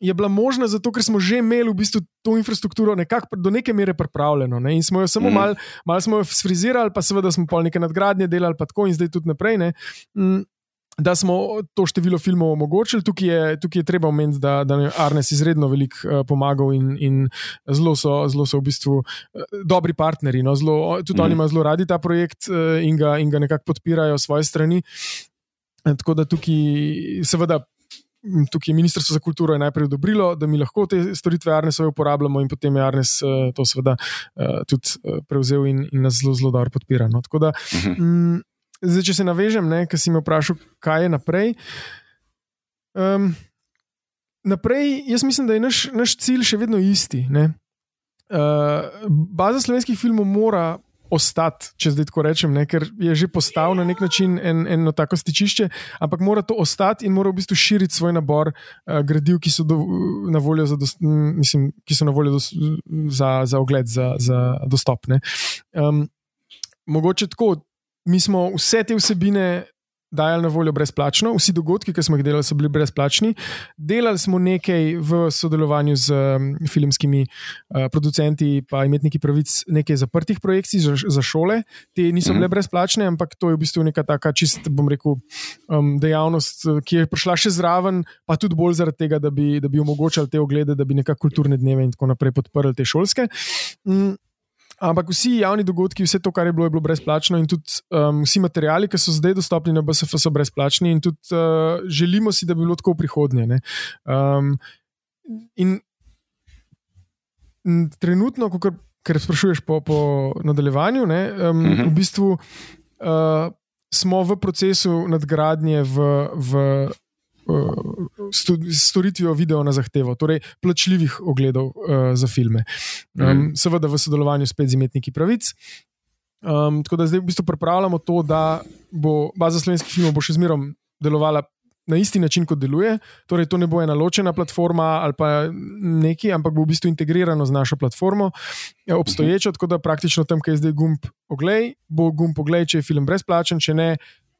je bila možna zato, ker smo že imeli v bistvu to infrastrukturo nekako do neke mere pripravljeno ne. in smo jo samo mm. malo mal smo sfrizirali, pa seveda smo pol neke nadgradnje delali, pa tako in zdaj tudi naprej. Mm da smo to število filmov omogočili. Tukaj je, tukaj je treba omeniti, da, da je Arnes izredno veliko uh, pomagal in, in zelo, so, zelo so v bistvu uh, dobri partnerji. No, zelo, tudi mm. oni imajo zelo radi ta projekt uh, in, ga, in ga nekako podpirajo svoje strani. Tako da tukaj, seveda. Tukaj je Ministrstvo za kulturo najprej odobrilo, da mi lahko te storitve Arnesove uporabljamo, in potem je Arnes to seveda tudi prevzel in, in nas zelo, zelo dobro podpira. No. Tako da, uh -huh. Zdaj, če se navežem, ker si me vprašal, kaj je naprej. Um, naprej, jaz mislim, da je naš, naš cilj še vedno isti. Uh, baza slovenskih filmov mora ostati, če zdaj tako rečem, ne, ker je že postal na nek način en, eno tako stičišče, ampak mora to ostati in mora v bistvu širiti svoj nabor uh, gradiv, ki so do, na voljo za, dos, mislim, ki so na voljo dos, za, za ogled, za, za dostop. Um, mogoče tako, mi smo vse te vsebine dajali na voljo brezplačno. Vsi dogodki, ki smo jih delali, so bili brezplačni. Delali smo nekaj v sodelovanju z um, filmskimi uh, producenti in imetniki pravic, nekaj zaprtih projekcij za, za šole. Te niso bile mhm. brezplačne, ampak to je v bistvu neka taka čist, bom rekel, um, dejavnost, ki je prišla še zraven, pa tudi bolj zaradi tega, da bi, da bi omogočali te oglede, da bi nekako kulturne dneve in tako naprej podprli te šolske. Um, Ampak vsi javni dogodki, vse to, kar je bilo, je bilo brezplačno, in tudi um, vsi materiali, ki so zdaj dostopni na BSF, so brezplačni, in tudi uh, želimo si, da bi bilo tako v prihodnje. Um, in, in trenutno, kar, kar sprašuješ po, po nadaljevanju, ne, um, uh -huh. v mhm. bistvu uh, smo v procesu nadgradnje v. v storitvijo video na zahtevo, torej plačljivih ogledov uh, za filme. Um, mm. Seveda v sodelovanju spet z imetniki pravic. Um, tako da zdaj v bistvu pripravljamo to, da bo baza slovenskih filmov še zmerom delovala na isti način, kot deluje. Torej, to ne bo ena ločena platforma ali pa neki, ampak bo v bistvu integrirano z našo platformo, ja, obstoječo, tako da praktično tam, kjer je zdaj gumb oglej, bo gumb oglej, če je film brezplačen, če ne,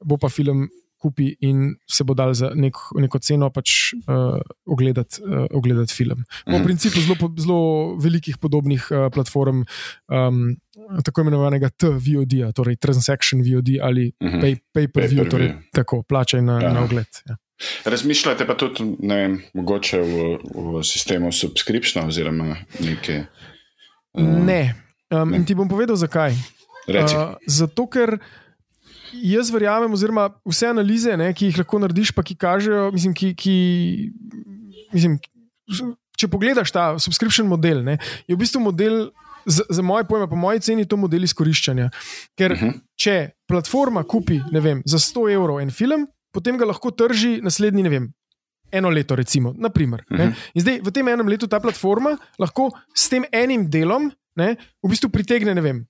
bo pa film kupi in se bo dal za nek, neko ceno pač uh, ogledati, uh, ogledati film. Po mm. principu zelo, zelo velikih podobnih uh, platform, um, tako imenovanega TVOD, torej Transaction VOD ali mm -hmm. pay, pay per view, torej tako plačaj na, ja. na ogled. Ja. Razmišljate pa tudi, ne vem, mogoče v, v sistemu subscription oziroma nekaj? Uh, ne. Um, ne. In ti bom povedal, zakaj. Uh, zato, ker jaz verjamem, oziroma vse analize, ne, ki jih lahko narediš, pa ki kažejo, mislim, ki, ki, mislim, če pogledaš ta subscription model, ne, je v bistvu model. Za, za moje pojme, po moji ceni, je to model izkoriščanja. Ker, uh mhm. -huh. če platforma kupi vem, za 100 evrov en film, potem ga lahko trži naslednji, ne vem, eno leto, recimo. Naprimer, uh -huh. In zdaj v tem enem letu ta platforma lahko s tem enim delom ne, v bistvu pritegne, ne vem,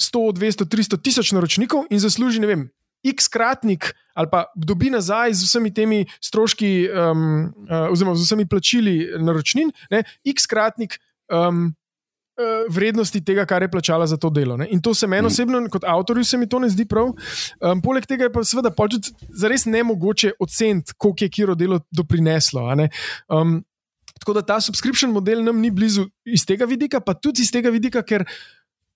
100, 200, 300 tisoč naročnikov in zasluži, ne vem, x kratnik ali pa dobi nazaj z vsemi temi stroški, um, uh, oziroma z vsemi plačili naročnin, ne, x kratnik. Um, uh, Vrednosti tega, kar je plačala za to delo. Ne? In to se meni mhm. osebno, kot avtorju, se mi to ne zdi prav. Um, poleg tega je pa seveda tudi zares ne mogoče oceniti, koliko je kiro delo doprineslo. Um, tako da ta subscription model nam ni blizu iz tega vidika, pa tudi iz tega vidika, ker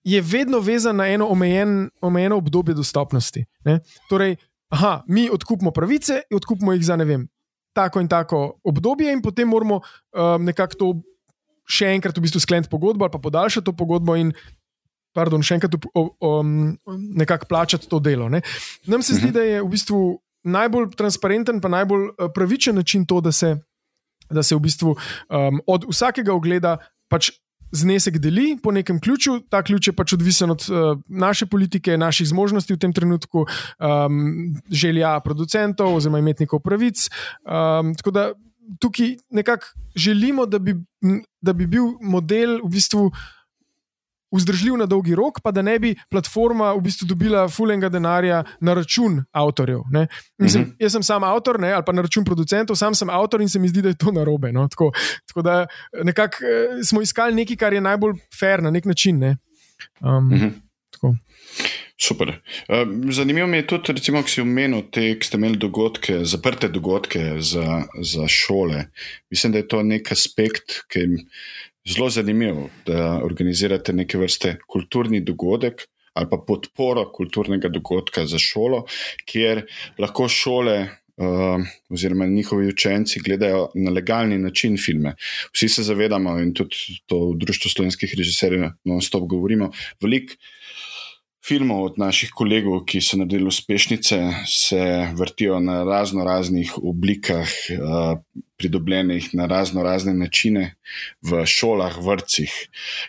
je vedno vezan na eno omejen, omejeno obdobje dostopnosti. Ne? Torej, aha, mi odkupimo pravice, odkupimo jih za ne vem, tako in tako obdobje, in potem moramo um, nekako to še enkrat v bistvu skleniti pogodbo ali pa podaljšati to pogodbo in. Pardon, še enkrat um, nekako plačati to delo. Ne? Nam se zdi, mhm. da je v bistvu najbolj transparenten, pa najbolj uh, pravičen način to, da se, da se v bistvu um, od vsakega ogleda pač znesek deli po nekem ključu. Ta ključ je pač odvisen od uh, naše politike, naših zmožnosti v tem trenutku, um, želja producentov oziroma imetnikov pravic. Um, tako da tukaj nekako želimo, da bi, da bi bil model v bistvu vzdržljiv na dolgi rok, pa da ne bi platforma v bistvu dobila fulenga denarja na račun avtorjev. Mislim, uh mhm. -huh. Jaz sem sam avtor, ne, ali pa na račun producentov, sam sem avtor in se mi zdi, da je to narobe. No? Tako, tako da nekako eh, smo iskali nekaj, kar je najbolj fair na nek način. Ne? Um, uh mhm. -huh. Super. Zanimivo mi je tudi, recimo, ki si omenil te, ki ste imeli dogodke, zaprte dogodke za, za šole. Mislim, da je to nek aspekt, ki zelo zanimivo, da organizirate neke vrste kulturni dogodek ali pa podporo kulturnega dogodka za šolo, kjer lahko šole. Uh, oziroma, njihovi učenci gledajo na legalni način filme. Vsi se zavedamo, in tudi to v Društvu slovenskih režiserjev, non-stop govorimo, veliko filmov od naših kolegov, ki so naredili uspešnice, se vrtijo na razno raznih oblikah, uh, pridobljenih na razno razne načine v šolah, vrtcih.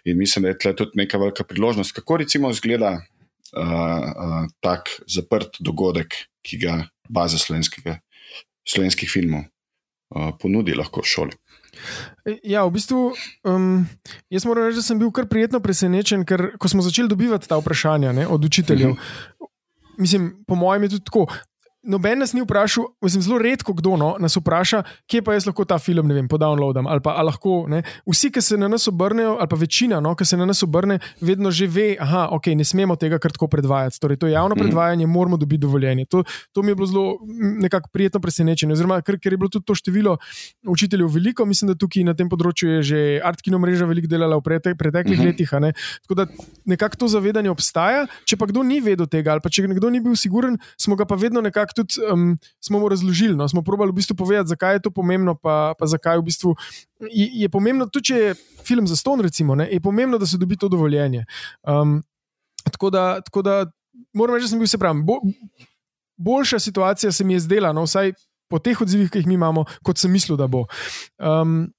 In mislim, da je tle tudi neka velika priložnost, kako recimo izgleda uh, uh, tak zaprt dogodek, ki ga baza slovenskih filmov uh, ponudi lahko šoli. Ja, v bistvu, um, jaz moram reči, da sem bil kar prijetno presenečen, ker ko smo začeli dobivati ta vprašanja ne, od učiteljev, mhm. mislim, po mojem je tudi tako. Noben nas ni vprašal, mislim, zelo redko kdo no, nas vpraša, kje pa jaz lahko ta film vem, podownloadam. Ali pa ali lahko, ne, vsi, ki se na nas obrnejo, ali pa večina, no, ki se na nas obrne, vedno že ve, da okay, ne smemo tega kar tako predvajati. Torej, to javno mm. predvajanje, moramo dobiti dovoljenje. To, to mi je bilo zelo nekako prijetno presenečenje. Oziroma, ker, ker je bilo tudi to število učiteljev veliko, mislim, da tukaj na tem področju je že Artkino mreža veliko delala v pretek, preteklih mm -hmm. letih. Ne. Tako da nekako to zavedanje obstaja. Če pa kdo ni vedel tega, ali pa če kdo ni bil siguren, smo ga pa vedno nekako nekako tudi um, smo mu razložili. No? Smo probali v bistvu povedati, zakaj je to pomembno, pa, pa zakaj v bistvu je, je pomembno, tudi če je film za ston, recimo, ne? je pomembno, da se dobi to dovoljenje. Um, tako, da, tako da moram reči, da sem bil se pravi. Bo, boljša situacija se mi je zdela, no, vsaj po teh odzivih, ki jih mi imamo, kot sem mislil, da bo. Um,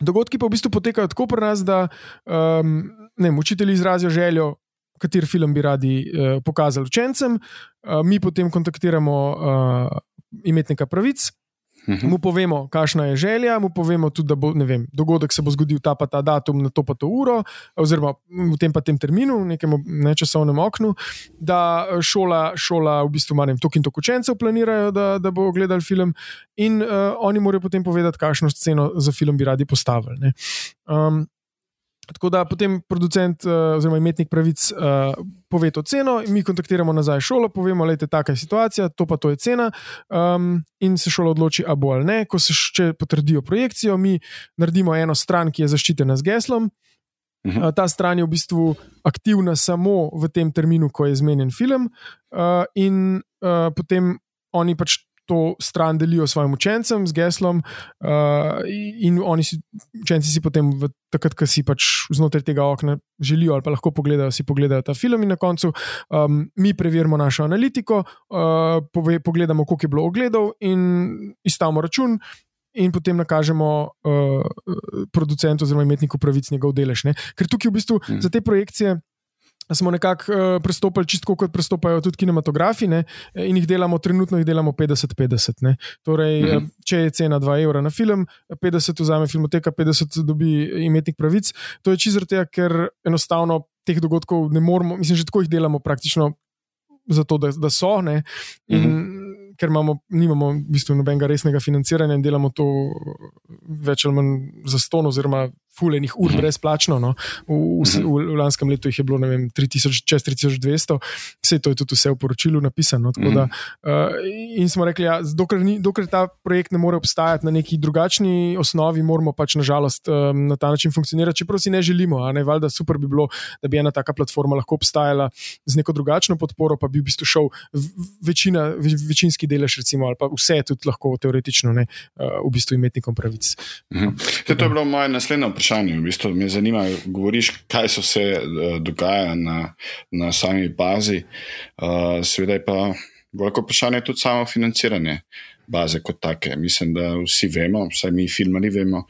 dogodki pa v bistvu potekajo tako pri nas, da um, ne, učitelji izrazijo željo, kateri film bi radi uh, pokazali učencem, uh, mi potem kontaktiramo uh, imetnika pravic. Mhm. Mu povemo, kakšna je želja, mu povemo tudi, da bo vem, dogodek se bo zgodil ta pa ta datum, na to pa to uro, oziroma v tem pa tem terminu, v nekem nečasovnem oknu, da šola, šola v bistvu ima toliko in toliko učencev, planirajo, da, da bo gledali film, in uh, oni morajo potem povedati, kakšno sceno za film bi radi postavili. Um, Tako da potem producent uh, oziroma imetnik pravic uh, pove to ceno, mi kontaktiramo nazaj šolo, povemo, da je taka situacija, to pa to je cena, um, in se šola odloči, a bo ali ne. Ko se še potrdijo projekcijo, mi naredimo eno stran, ki je zaščitena z geslom. Uh, ta stran je v bistvu aktivna samo v tem terminu, ko je zmenjen film, uh, in uh, potem oni pač to stran delijo svojim učencem z geslom, uh, in oni si, učenci si potem, v, takrat, ko si pač znotraj tega okna želijo ali pa lahko pogledajo, si pogledajo ta film, in na koncu um, mi preverimo našo analitiko, uh, pove, pogledamo, koliko je bilo ogledov, in izstavimo račun. In potem nakažemo uh, producentu, oziroma imetniku pravic njegov delež. Ne? Ker tukaj v bistvu mm. za te projekcije smo nekako uh, pristopili čisto kot pristopajo tudi kinematografi ne? in jih delamo, trenutno jih delamo 50-50. Torej, mm -hmm. če je cena 2 evra na film, 50 vzame filmoteka, 50 dobi imetnik pravic. To je čisto zato, ker enostavno teh dogodkov ne moremo, mislim, že tako jih delamo praktično. Zato, da, da so, ne, in mm -hmm. ker imamo, nimamo v bistvu nobenega resnega financiranja in delamo to več ali manj za ston, oziroma fulejnih ur mhm. brezplačno. No. V, v, v, v lanskem letu jih je bilo vem, 3000, čez 3200, vse to je tudi vse v poročilu napisano. Da, uh, in smo rekli, da ja, dokler, dokler ta projekt ne more obstajati na neki drugačni osnovi, moramo pač nažalost um, na ta način funkcionirati, čeprav si ne želimo. Ne, valjda, super bi bilo, da bi ena taka platforma lahko obstajala z neko drugačno podporo, pa bi v bistvu šel večina, večinski delež, recimo, ali pa vse tudi lahko teoretično, ne, uh, v bistvu imetnikom pravic. Mhm. To je bilo moje naslednje vprašanje vprašanju. V bistvu me zanima, govoriš, kaj se uh, dogaja na, na sami bazi. Uh, Sveda je pa veliko vprašanje tudi samo financiranje baze kot take. Mislim, da vsi vemo, vsaj mi filmari vemo,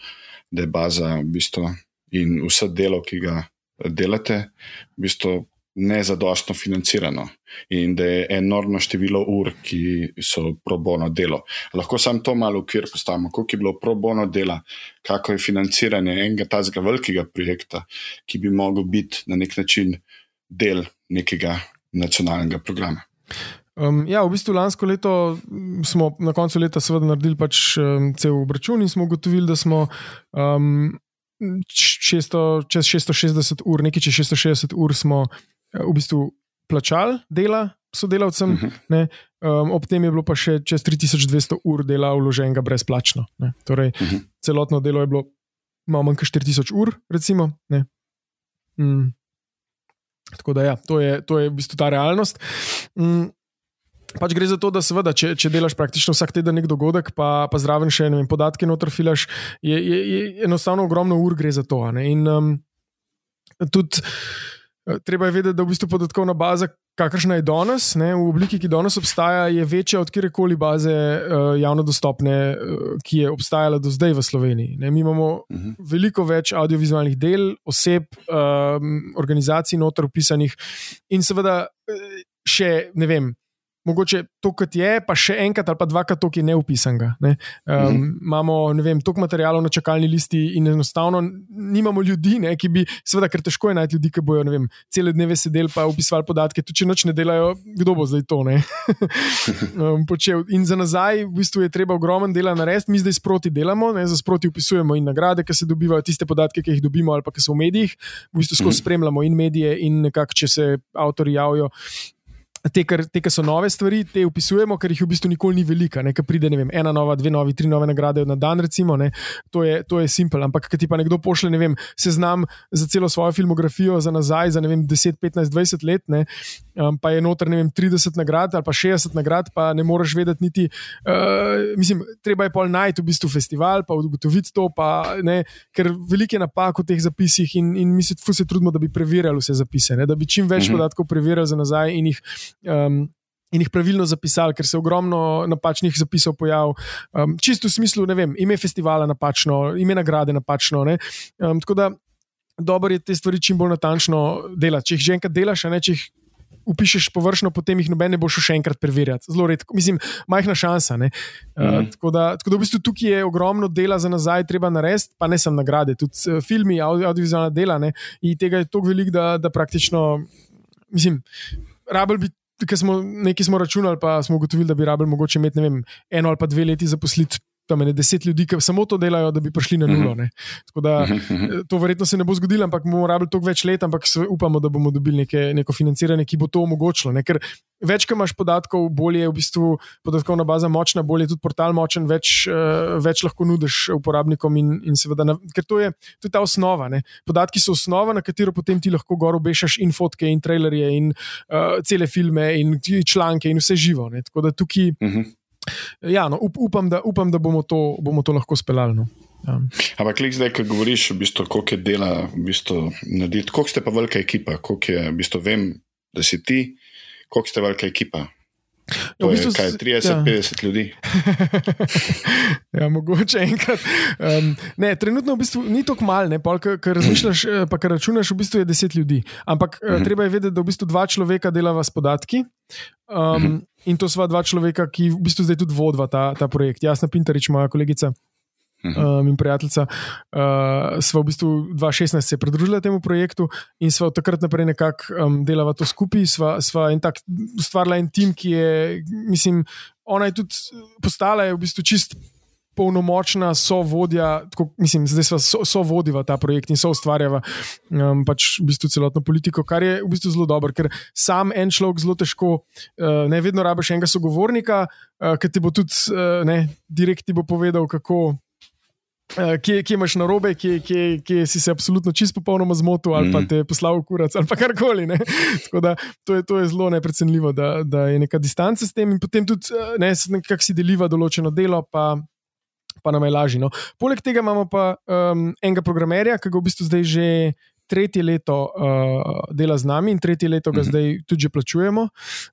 da je baza v bistvu in vse delo, ki ga delate, v bistvu nezadostno financirano in da je enormno število ur, ki so pro bono delo. Lahko sam to malo ukvir postavimo, koliko je bilo pro bono dela, kako je financiranje enega tazga velikega projekta, ki bi mogel biti na nek način del nekega nacionalnega programa. Um, ja, v bistvu lansko leto smo na koncu leta seveda naredili pač um, cel obračun in smo ugotovili, da smo um, 600, čez 660 ur, nekaj čez 660 ur smo v bistvu plačali dela sodelavcem, uh mhm. -huh. um, ob tem je bilo pa še čez 3200 ur dela vloženega brezplačno. Ne? Torej, uh mhm. -huh. celotno delo je bilo malo manj kot 4000 ur, recimo. Mm. Tako da, ja, to, je, to je v bistvu ta realnost. Mm. Pač gre za to, da seveda, če, če delaš praktično vsak teden nek dogodek, pa, pa zraven še vem, podatke noter filaš, je, je, je enostavno ogromno ur gre za to. In um, tudi. Eh, treba je vedeti, da v bistvu podatkovna baza, kakršna je danes, ne, v obliki, ki danes obstaja, je večja od kjerkoli baze uh, javno dostopne, uh, ki je obstajala do zdaj v Sloveniji. Ne. Mi imamo uh mhm. -huh. veliko več audiovizualnih del, oseb, um, organizacij, notor upisanih in seveda še ne vem. Mogoče to, kot je, pa še enkrat ali pa dvakrat to, ki je neupisanega. Ne? Um, uh -huh. Imamo, ne vem, toliko materijalov na čakalni listi in enostavno nimamo ljudi, ne, ki bi, seveda, ker težko je najti ljudi, ki bojo, ne vem, cele dneve sedeli pa upisovali podatke, tudi če noč ne delajo, kdo bo zdaj to, ne. (laughs) um, počel. In za nazaj, v bistvu je treba ogromen dela narediti, mi zdaj sproti delamo, ne, za sproti upisujemo in nagrade, ki se dobivajo, tiste podatke, ki jih dobimo ali pa ki so v medijih, v bistvu skozi uh -huh. spremljamo in medije in nekako, če se avtori javijo te, ki so nove stvari, te upisujemo, ker jih v bistvu nikoli ni veliko. Nekaj pride, ne vem, ena nova, dve novi, tri nove nagrade na dan, recimo, ne, to je, to je simpel. Ampak, ker ti pa nekdo pošle, ne vem, seznam za celo svojo filmografijo za nazaj, za ne vem, 10, 15, 20 let, ne, um, pa je noter, ne vem, 30 nagrad ali pa 60 nagrad, pa ne moreš vedeti niti, uh, mislim, treba je pol najti v bistvu festival, pa ugotoviti to, pa, ne, ker veliko je napak v teh zapisih in, in mi se, se trudimo, da bi preverjali vse zapise, ne, da bi čim več mhm. podatkov preverjali za nazaj in jih um, in jih pravilno zapisali, ker se je ogromno napačnih zapisov pojavilo. Um, čisto v smislu, ne vem, ime festivala napačno, ime nagrade napačno. Um, tako da dobro je te stvari čim bolj natančno delati. Če jih že enkrat delaš, a ne če jih. Upišeš površno, potem jih noben ne bo šel še enkrat preverjati. Zelo redko, mislim, majhna šansa. Mm. Uh, tako, da, tako da v bistvu tukaj je ogromno dela za nazaj, treba narediti, pa ne samo nagrade, tudi uh, filmi, audio, audiovizualna dela. Ne? In tega je toliko veliko, da, da praktično, mislim, rabel bi smo nekaj smo računali, pa smo ugotovili, da bi rabili mogoče imeti vem, eno ali pa dve leti zaposliti tam je deset ljudi, ki samo to delajo, da bi prišli na nulo. Mhm. Da, mhm, mhm. eh, to verjetno se ne bo zgodilo, ampak bomo rabili toliko več let, ampak upamo, da bomo dobili neke, neko financiranje, ki bo to omogočilo. Ne? Ker več, ki imaš podatkov, bolje je v bistvu podatkovna baza močna, bolje je tudi portal močen, več, uh, več lahko nudiš uporabnikom. In, in seveda, ker to je, to je ta osnova. Ne? Podatki so osnova, na katero potem ti lahko gor obešaš in fotke, in trailerje, in uh, cele filme, in članke, in vse živo. Ne? Tako da tukaj. Uh -huh. Ja, no, up, upam, da, upam, da bomo, to, bomo to lahko speljali. No. Ja. Ampak, zdaj, ko govoriš, v bistvu, koliko je dela, v bistvu, narediti, koliko ste pa velika ekipa, koliko je, v bistvu, vem, da si ti, koliko ste velika ekipa. Ja, v bistvu, je, kaj, 30-50 ja. ljudi. (laughs) ja, mogoče enkrat. Um, ne, trenutno v bistvu ni tako malo, ker razmišljaš, eh, pa kar računaš, v bistvu je 10 ljudi. Ampak uh mhm. -huh. treba je vedeti, da v bistvu dva človeka delava s podatki. Um, uh mhm. -huh. In to sva dva človeka, ki v bistvu zdaj tudi vodva ta, ta projekt. Jasna Pintarič, moja kolegica. Um, in prijateljica, uh, sva v bistvu 2016 se pridružila temu projektu in sva od takrat naprej nekako um, delala to skupaj. Sva, sva en tak, ustvarila en tim, ki je, mislim, ona je tudi postala je v bistvu čist polnomočna sovodja, tako, mislim, zdaj so, sovodiva ta projekt in so ustvarjava um, pač v bistvu celotno politiko, kar je v bistvu zelo dobro, ker sam en človek zelo težko, uh, ne vedno rabiš enega sogovornika, uh, ki ti bo tudi uh, ne, direkt ti bo povedal, kako. Uh, kje, kje imaš na robe, kje, kje, kje si se absolutno čisto popolnoma zmotil, ali pa mhm. te poslal v kurac, ali pa karkoli. Da, to, je, to je zelo neprecenljivo, da, da je neka distanca s tem, in potem tudi, ne, kako si deliva določeno delo, pa, pa nam je lažje. No. Poleg tega imamo pa um, enega programerja, ki ga v bistvu zdaj že tretje leto uh, dela z nami in tretje leto ga uh mhm. -huh. zdaj tudi plačujemo.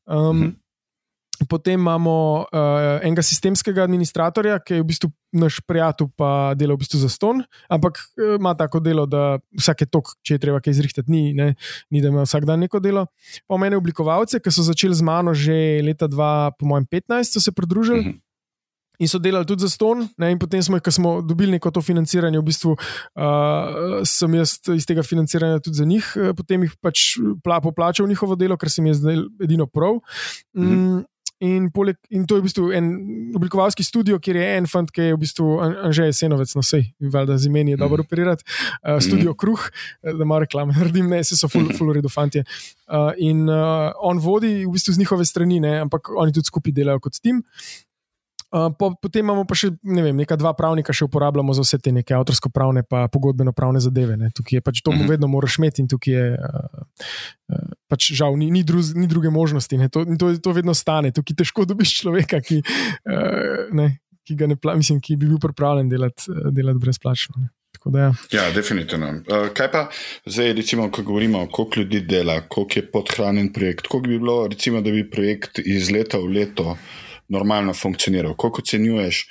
Um, uh. -huh. Potem imamo uh, enega sistemskega administratorja, ki je v bistvu naš prijatelj, pa dela v bistvu za ston, ampak uh, ima tako delo, da vsake tok, če je treba kaj izrihtati, ni, ne, ni da ima vsak dan neko delo. Pa meni oblikovalce, ki so začeli z mano že leta 2015, so se pridružili. Uh -huh in so delali tudi za ston. Ne, in potem smo, ko smo dobili neko to financiranje, v bistvu uh, sem jaz iz tega financiranja tudi za njih, potem jih pač pla, poplačal njihovo delo, ker sem jaz zdaj edino prav. Mm -hmm. In, poleg, in to je v bistvu en oblikovalski studio, kjer je en fant, ki je v bistvu že jesenovec, no vse, valjda z imeni je dobro mm. operirati, uh, studio mm. Kruh, da ima reklame, (laughs) naredim, ne, se so fulorido ful fanti. Uh, in uh, on vodi v bistvu z njihove strani, ne, ampak oni tudi skupaj delajo kot tim. Uh, po, potem imamo pa še ne vem, nekaj dva pravnika, še uporabljamo za vse te neke avtorsko-pravne, pa pogodbeno-pravne zadeve. Ne. Tukaj je pač to, mhm. -huh. vedno moraš imeti in tukaj je uh, uh, pač žal, ni, ni, dru, ni druge možnosti. To, to, to vedno stane, tukaj težko dobiš človeka, ki, uh, ne, ki, ne, mislim, ki bi bil pripravljen delati, delati brezplačno. Ne. Da, ja. ja, definitivno. Uh, kaj pa zdaj, recimo, ko govorimo, koliko ljudi dela, koliko je podhranjen projekt, koliko bi bilo, recimo, da bi projekt iz leta v leto normalno funkcioniral. Kako ocenjuješ,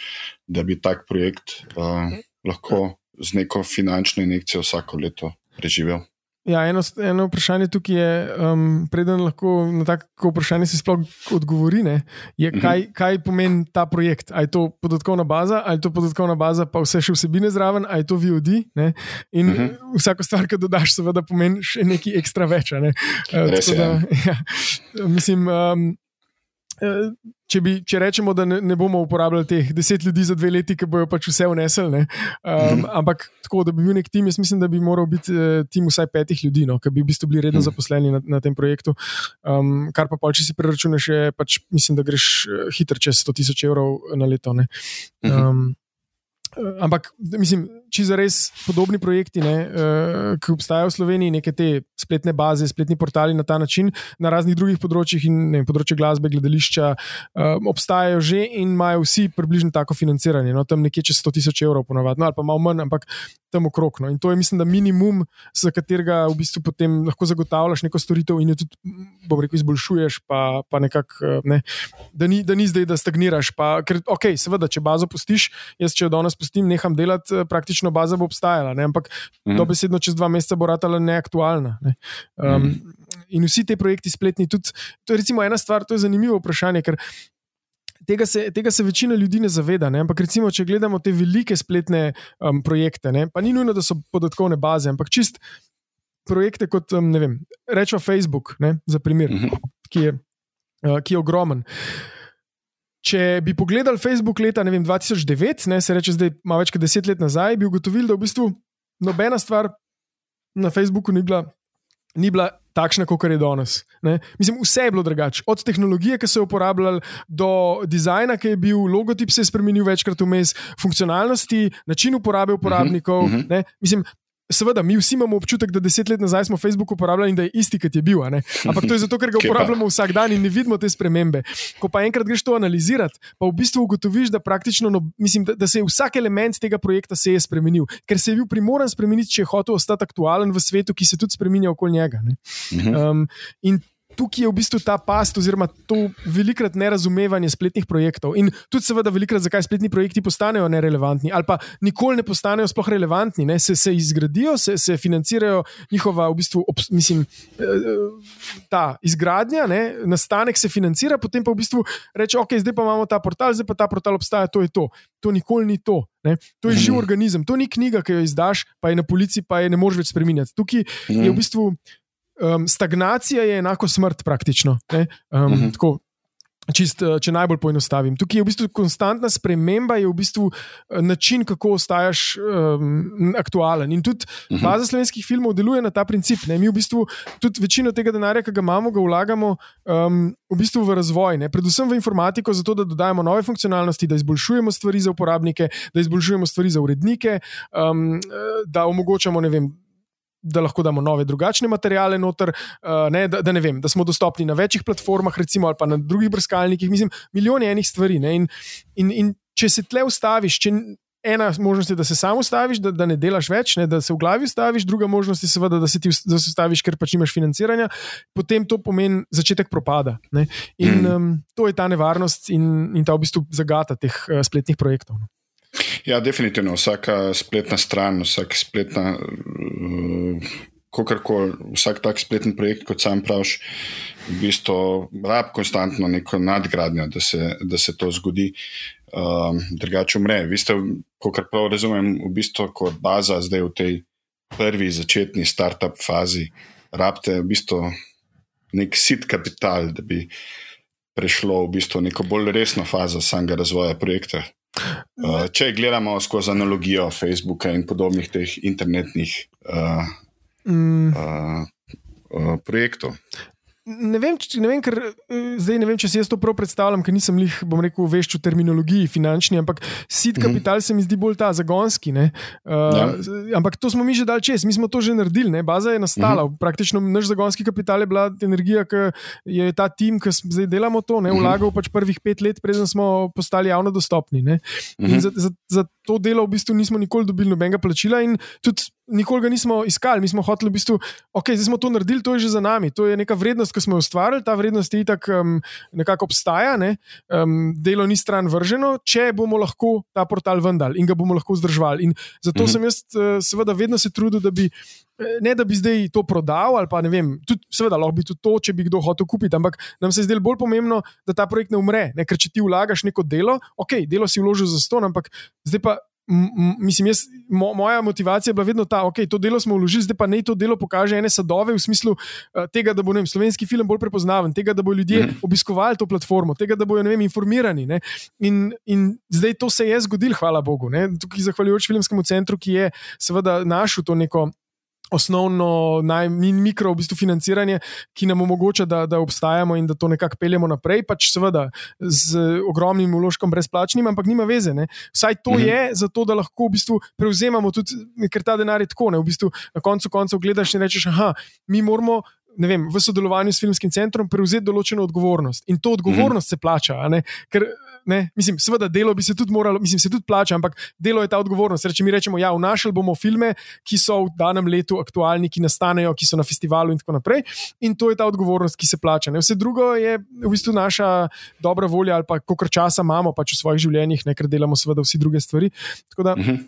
da bi tak projekt uh, lahko z neko finančno injekcijo vsako leto preživel? Ja, eno, eno vprašanje tukaj je, um, preden lahko na tako vprašanje si sploh odgovori, ne, je, mhm. kaj, kaj pomeni ta projekt. Ali je to podatkovna baza, ali je to podatkovna baza, pa vse še vsebine zraven, ali je to VOD. Ne, in uh mhm. -huh. vsako stvar, ki dodaš, seveda pomeni še nekaj ekstra več. Ne. Uh, da, (laughs) ja, mislim. Um, če, bi, če rečemo, da ne, ne bomo uporabljali teh deset ljudi za dve leti, ki bojo pač vse vnesli. Um, mhm. Ampak tako, da bi bil nek tim, jaz mislim, da bi moral biti uh, tim vsaj petih ljudi, no, ki bi v bistvu bili redno mhm. zaposleni na, na tem projektu. Um, kar pa, pa če si preračunaš, pač, mislim, da greš uh, hitro čez 100 tisoč evrov na leto. Um, ampak, mislim za res podobni projekti, ne, uh, ki obstajajo v Sloveniji, neke te spletne baze, spletni portali na ta način, na raznih drugih področjih, in ne, področje glasbe, gledališča, uh, obstajajo že in imajo vsi približno tako financiranje. No, tam nekje čez 100 tisoč evrov, ponovadi, no, ali pa malo manj, ampak tam okrog. No. In to je, mislim, da minimum, za katerega v bistvu potem lahko zagotavljaš neko storitev in jo tudi, bom rekel, izboljšuješ, pa, pa nekako, eh, ne, da, ni, da ni zdaj, da stagniraš. Pa, ker, ok, seveda, če bazo pustiš, jaz če jo danes pustim, neham delati praktično praktično baza bo obstajala, ne? ampak mm. dobesedno čez dva meseca bo ratala neaktualna. Ne? Um, mm. In vsi ti projekti spletni, tudi to je recimo ena stvar, to je zanimivo vprašanje. Tega se, tega se večina ljudi ne zaveda. Ne? Ampak, recimo, če gledamo te velike spletne um, projekte, ne? pa ni nujno, da so podatkovne baze, ampak čist projekte kot, um, ne vem, rečemo Facebook, ne? za primer, uh mhm. -huh. ki, je, uh, ki je ogromen. Če bi pogledali Facebook leta vem, 2009, ne, se reče zdaj malo več kot deset let nazaj, bi ugotovili, da v bistvu nobena stvar na Facebooku ni bila, ni bila takšna, kot je danes. Ne. Mislim, vse je bilo drugače. Od tehnologije, ki so jo uporabljali, do dizajna, ki je bil, logotip se je spremenil večkrat vmes, funkcionalnosti, način uporabe uporabnikov. Uh -huh, uh -huh. Mislim, Seveda, mi vsi imamo občutek, da deset let nazaj smo Facebook uporabljali in da je isti, kot je bil. Ampak to je zato, ker ga (laughs) uporabljamo vsak dan in ne vidimo te spremembe. Ko pa enkrat greš to analizirati, pa v bistvu ugotoviš, da, no, mislim, da, da se je vsak element tega projekta se je spremenil, ker se je bil primoran spremeniti, če je hotel ostati aktualen v svetu, ki se tudi spremenja okoli njega. Um, in tukaj je v bistvu ta past, oziroma to velikrat nerazumevanje spletnih projektov. In tudi, seveda, velikrat, zakaj spletni projekti postanejo nerelevantni, ali pa nikoli ne postanejo sploh relevantni, ne? se, se izgradijo, se, se financirajo njihova, v bistvu, ob, mislim, eh, ta izgradnja, ne? nastanek se financira, potem pa v bistvu reče, ok, zdaj pa imamo ta portal, zdaj pa ta portal obstaja, to je to. To nikoli ni to. Ne? To je živ mhm. organizem, to ni knjiga, ki jo izdaš, pa je na policiji, pa je ne moreš več spremenjati. Tukaj je v mhm. bistvu um, stagnacija je enako smrt, praktično. Um, uh -huh. tako, čist, eh, če najbolj poenostavim. Tukaj je v bistvu konstantna sprememba, je v bistvu eh, način, kako ostaješ um, aktualen. In tudi uh -huh. baza slovenskih filmov deluje na ta princip. Ne? Mi v bistvu tudi večino tega denarja, ki ga imamo, ga vlagamo um, v, bistvu v razvoj, ne? predvsem v informatiko, zato da dodajemo nove funkcionalnosti, da izboljšujemo stvari za uporabnike, da izboljšujemo stvari za urednike, um, da omogočamo, ne vem da lahko damo nove, drugačne materiale noter, uh, ne, da, da, ne vem, da smo dostopni na večjih platformah, recimo, ali pa na drugih brskalnikih. Mislim, milijone enih stvari. In, in, in če se tle ustaviš, če ena možnost je, da se samo ustaviš, da, da ne delaš več, ne, da se v glavi ustaviš, druga možnost je, seveda, da se ti da se ustaviš, ker pač imaš financiranja, potem to pomeni začetek propada. Ne. In um, to je ta nevarnost in, in ta v bistvu zagata teh uh, spletnih projektov. No. Ja, definitivno. Vsaka spletna stran, vsak spletna, uh, koli, vsak tak spletni projekt, kot sam praviš, v bistvu rab konstantno neko nadgradnjo, da se, da se to zgodi. Um, drugače umre. Vi ste, kot prav razumem, v bistvu kot baza zdaj v tej prvi začetni start-up fazi, rabite v bistvu nek sit kapital, da bi prešlo v bistvu neko bolj resno fazo samega razvoja projekta. Uh, če gledamo skozi analogijo Facebooka in podobnih teh internetnih uh, mm. uh, uh, projektov. Ne vem, če, ne, vem, ker, eh, zdaj, ne vem, če si jaz to prav predstavljam, ker nisem jih, bom rekel, vešč v terminologiji finančni, ampak sit mhm. kapital mm -hmm. se mi zdi bolj ta zagonski. Uh, ja. Ampak to smo mi že dal čez, mi smo to že naredili, ne? baza je nastala. Mm -hmm. Praktično naš zagonski kapital je bila energija, ki je ta tim, ki zdaj delamo to, ne? Mhm. vlagal pač prvih pet let, preden smo postali javno dostopni. Mm -hmm. za, za, za to delo v bistvu nismo nikoli dobili nobenega plačila in tudi nikoli ga nismo iskali. Mi smo hoteli v bistvu, ok, zdaj smo to naredili, to je že za nami, to je neka vrednost, ki smo jo ustvarili, ta vrednost je tako um, nekako obstaja, ne? um, delo ni stran vrženo, če bomo lahko ta portal vendali in ga bomo lahko vzdrževali. In zato mhm. sem jaz, uh, seveda, vedno se trudil, da bi. Eh, ne, da bi zdaj to prodal, ali pa ne vem, tudi, seveda, lahko bi tudi to, če bi kdo hotel kupiti, ampak nam se je zdelo bolj pomembno, da ta projekt ne umre. Ne? Ker če ti vlagaš neko delo, ok, delo si vložil za sto, ampak zdaj pa mislim, jaz, mo, moja motivacija je bila vedno ta, okay, to delo smo vložili, zdaj pa naj to delo pokaže ene sadove v smislu uh, tega, da bo vem, slovenski film bolj prepoznaven, tega, da bo ljudje mm. obiskovali to platformo, tega, da bodo informirani. In, in zdaj to se je zgodilo, hvala Bogu. Ne? Tukaj zahvaljujoč filmskemu centru, ki je seveda našel to neko osnovno, najmanj mikro v bistvu financiranje, ki nam omogoča, da, da obstajamo in da to nekako peljemo naprej, pač seveda z ogromnim uložkom brezplačnim, ampak nima veze. Ne. Vsaj to mhm. je zato, da lahko v bistvu prevzemamo tudi, ker ta denar je tako. Ne. V bistvu na koncu koncev gledaš in rečeš, ah, mi moramo vem, v sodelovanju s filmskim centrom prevzeti določeno odgovornost. In to odgovornost mm -hmm. se plača. Ker, ne, mislim, seveda, delo bi se tudi moralo, mislim, se tudi plača, ampak delo je ta odgovornost. Reči mi rečemo, ja, vnašali bomo filme, ki so v danem letu aktualni, ki nastanejo, ki so na festivalu in tako naprej. In to je ta odgovornost, ki se plača. Ne. Vse drugo je v bistvu naša dobra volja ali pa koliko časa imamo pač v svojih življenjih, ne, ker delamo seveda vsi druge stvari. Da, mm -hmm.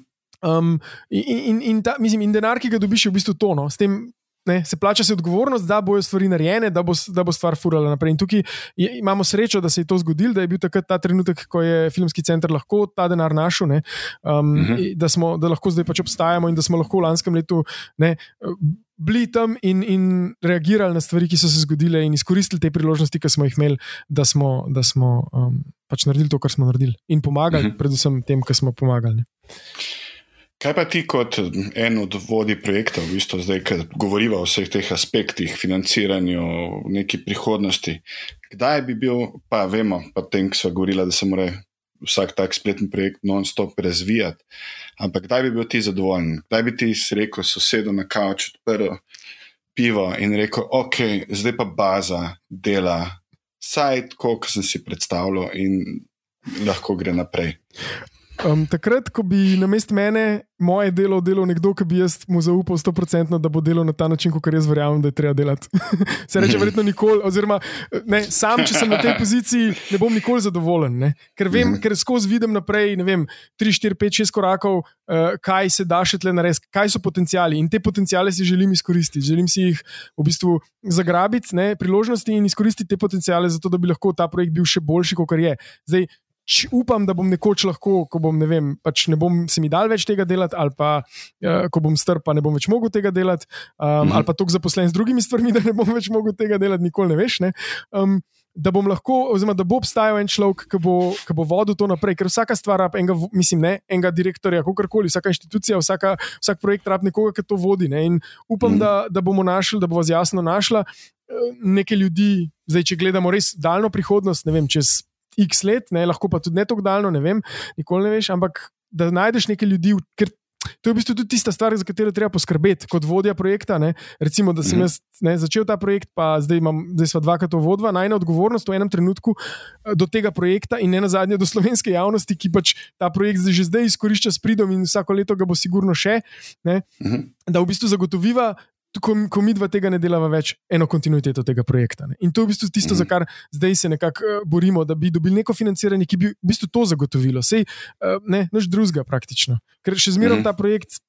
um, in, in, in, ta, mislim, in denar, ki ga dobiš, je v bistvu tono. S tem Ne, se plača se odgovornost, da bojo stvari narejene, da bo, da bo stvar furala naprej. In tukaj je, imamo srečo, da se je to zgodilo, da je bil takrat ta trenutek, ko je filmski center lahko ta denar našel, ne, um, uh mhm. -huh. da, smo, da lahko zdaj pač obstajamo in da smo lahko v lanskem letu ne, bili tam in, in reagirali na stvari, ki so se zgodile, in izkoristili te priložnosti, ki smo jih imeli, da smo, da smo um, pač naredili to, kar smo naredili in pomagali, uh mhm. -huh. predvsem tem, ki smo pomagali. Ne. Kaj pa ti, kot en od vodij projektov, v bistvu zdaj, ki govoriva o vseh teh aspektih, financiranju, neki prihodnosti? Kdaj bi bil, pa vemo, pa tem, ki so govorili, da se mora vsak tak spletni projekt non-stop razvijati, ampak kdaj bi bil ti zadovoljen? Kdaj bi ti rekel, sosedo na kavč, odprl pivo in rekel, ok, zdaj pa baza dela, saj tako, kot sem si predstavljal, in lahko gre naprej. Um, takrat, ko bi na mest mene moje delo delal nekdo, ki bi jaz mu zaupal 100%, da bo delal na ta način, kot jaz verjamem, da je treba delati. (laughs) Se reče, verjetno nikoli, oziroma ne, sam, če sem na tej poziciji, ne bom nikoli zadovoljen. Ne? Ker vem, mm -hmm. ker skozi vidim naprej, ne vem, 3, 4, 5, 6 korakov, uh, kaj se da še tle narediti, kaj so potencijali. In te potencijale si želim izkoristiti. Želim si jih v bistvu zagrabiti, ne, priložnosti in izkoristiti te potencijale, zato da bi lahko ta projekt bil še boljši, kot je. Zdaj, upam, da bom nekoč lahko, ko bom, ne vem, pač ne bom se mi dal več tega delati, ali pa uh, ko bom strp, pa ne bom več mogel tega delati, um, -hmm. ali pa tako zaposlen z drugimi stvarmi, (laughs) da ne bom več mogel tega delati, nikoli ne veš. Ne? Um, Da bom lahko, oziroma da bo obstajal en človek, ki bo, ki bo vodil to naprej, ker vsaka stvar, enega, mislim, ne, enega direktorja, kakorkoli, vsaka inštitucija, vsaka, vsak projekt rab nekoga, ki to vodi. Ne, in upam, mm. da, da bomo našli, da bo vas jasno našla eh, nekaj ljudi, zdaj, če gledamo res daljno prihodnost, ne vem, čez x let, ne, lahko pa tudi ne tako daljno, ne vem, nikoli ne veš, ampak da najdeš nekaj ljudi, ker to je v bistvu tudi tista stvar, za katero treba poskrbeti kot vodja projekta. Ne. Recimo, da sem mhm. jaz ne, začel ta projekt, pa zdaj, imam, zdaj sva dvakrat vodva, najna odgovornost v enem trenutku eh, do tega projekta in ne na zadnje do slovenske javnosti, ki pač ta projekt že zdaj izkorišča s pridom in vsako leto ga bo sigurno še. Ne, mhm. da v bistvu zagotoviva ko, ko mi dva tega ne delava več, eno kontinuiteto tega projekta. Ne. In to je v bistvu tisto, mm. za kar zdaj se nekako uh, borimo, da bi dobili neko financiranje, ki bi v bistvu to zagotovilo. Sej, uh, ne, noč drugega praktično. Ker še zmeraj mm. ta projekt,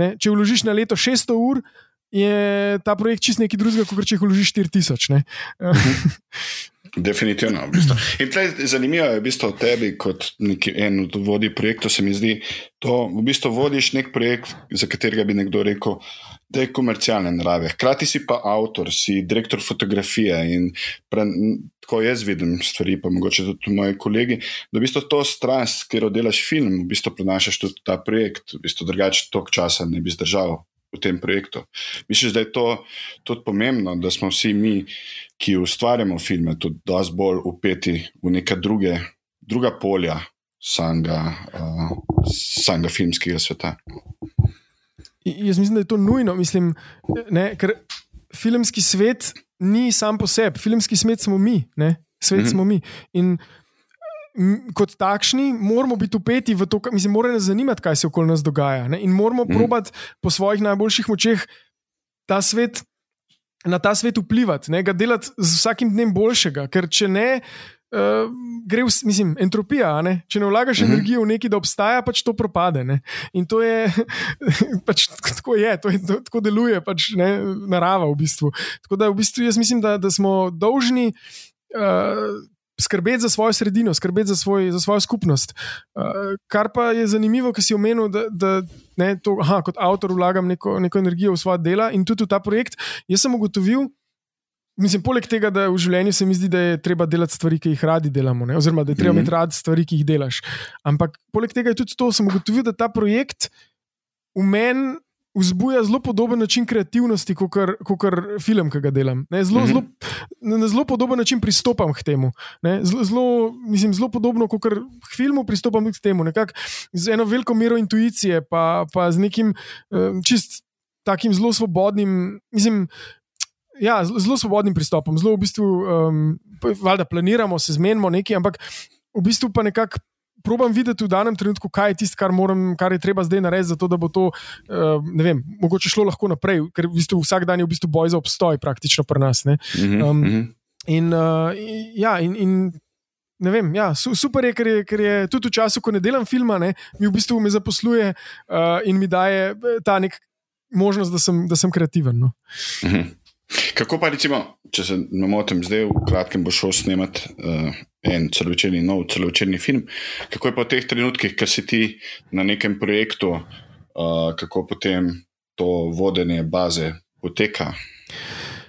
ne, če vložiš na leto 600 ur. Je ta projekt čist nekaj drugega, kot če jih vložiš 4000. Mhm. Definitivno. V bistvu. In tle, zanimivo je v bistvu tebi, kot en od vodij projektov, se mi zdi, da v bistvu vodiš nek projekt, za katerega bi nekdo rekel, da je komercialne narave. Hkrati si pa avtor, si direktor fotografije in pre, tako jaz vidim stvari, pa mogoče tudi moji kolegi, da v bistvu to strast, ker oddelaš film, v bistvu prenašaš tudi ta projekt, v bistvu drugače toliko časa ne bi zdržal. V tem projektu. Mislim, da je to tudi pomembno, da smo vsi mi, ki ustvarjamo filme, tudi dosti bolj upeti v neka druge, druga polja samega uh, filmskega sveta. Jaz mislim, da je to nujno, mislim, ne, ker filmski svet ni sam po sebi, filmski svet smo mi, ne, svet mm -hmm. smo mi. In kot takšni moramo biti upeti v to, mislim, mora nas zanimati, kaj se okoli nas dogaja. Ne? In moramo mm. probati po svojih najboljših močeh ta svet, na ta svet vplivati, ne? ga delati z vsakim dnem boljšega. Ker če ne, uh, gre v, mislim, entropija. Ne? Če ne vlagaš mm -hmm. energije v nekaj, da obstaja, pač to propade. Ne? In to je, (laughs) pač, tako je, to je, to, tako deluje pač, ne, narava v bistvu. Tako da v bistvu jaz mislim, da, da smo dolžni. Uh, skrbeti za svojo sredino, skrbeti za, svoj, za svojo skupnost. Uh, kar pa je zanimivo, ker si omenil, da, da ne, to, aha, kot avtor vlagam neko, neko energijo v svoje dela in tudi v ta projekt. Jaz sem ugotovil, mislim, poleg tega, da v življenju se mi zdi, da je treba delati stvari, ki jih radi delamo, ne, oziroma da je treba mm -hmm. imeti rad stvari, ki jih delaš. Ampak poleg tega je tudi to, sem ugotovil, da ta projekt v meni vzbuja zelo podoben način kreativnosti, kot film, ki ga delam. Ne, zelo, mm -hmm. zelo, na zelo podoben način pristopam k temu. Ne, zelo, mislim, zelo podobno kot k filmu pristopam k temu. Nekak, z eno veliko mero intuicije, pa, pa z nekim um, čist takim zelo svobodnim. Mislim, Ja, zelo svobodnim pristopom, zelo v bistvu, um, valjda, planiramo, se zmenimo nekaj, ampak v bistvu pa nekako probam videti v danem trenutku, kaj je tisto, kar, kar je treba zdaj narediti, zato da bo to, uh, ne vem, mogoče šlo lahko naprej, ker v bistvu vsak dan je v bistvu boj za obstoj, praktično pri nas. Um, in, uh, ja, in, in ne vem, ja, super je ker, je, ker je tudi v času, ko ne delam filma, ne, mi v bistvu me zaposluje uh, in mi daje ta nek možnost, da sem, da sem kreativen. No. Mhm. Kako pa, recimo, če se ne motim, zdaj v kratkem bo šel snemati uh, en celovečerni, nov celovečerni film. Kako je pa v teh trenutkih, ki si ti na nekem projektu, uh, kako potem to vodenje baze poteka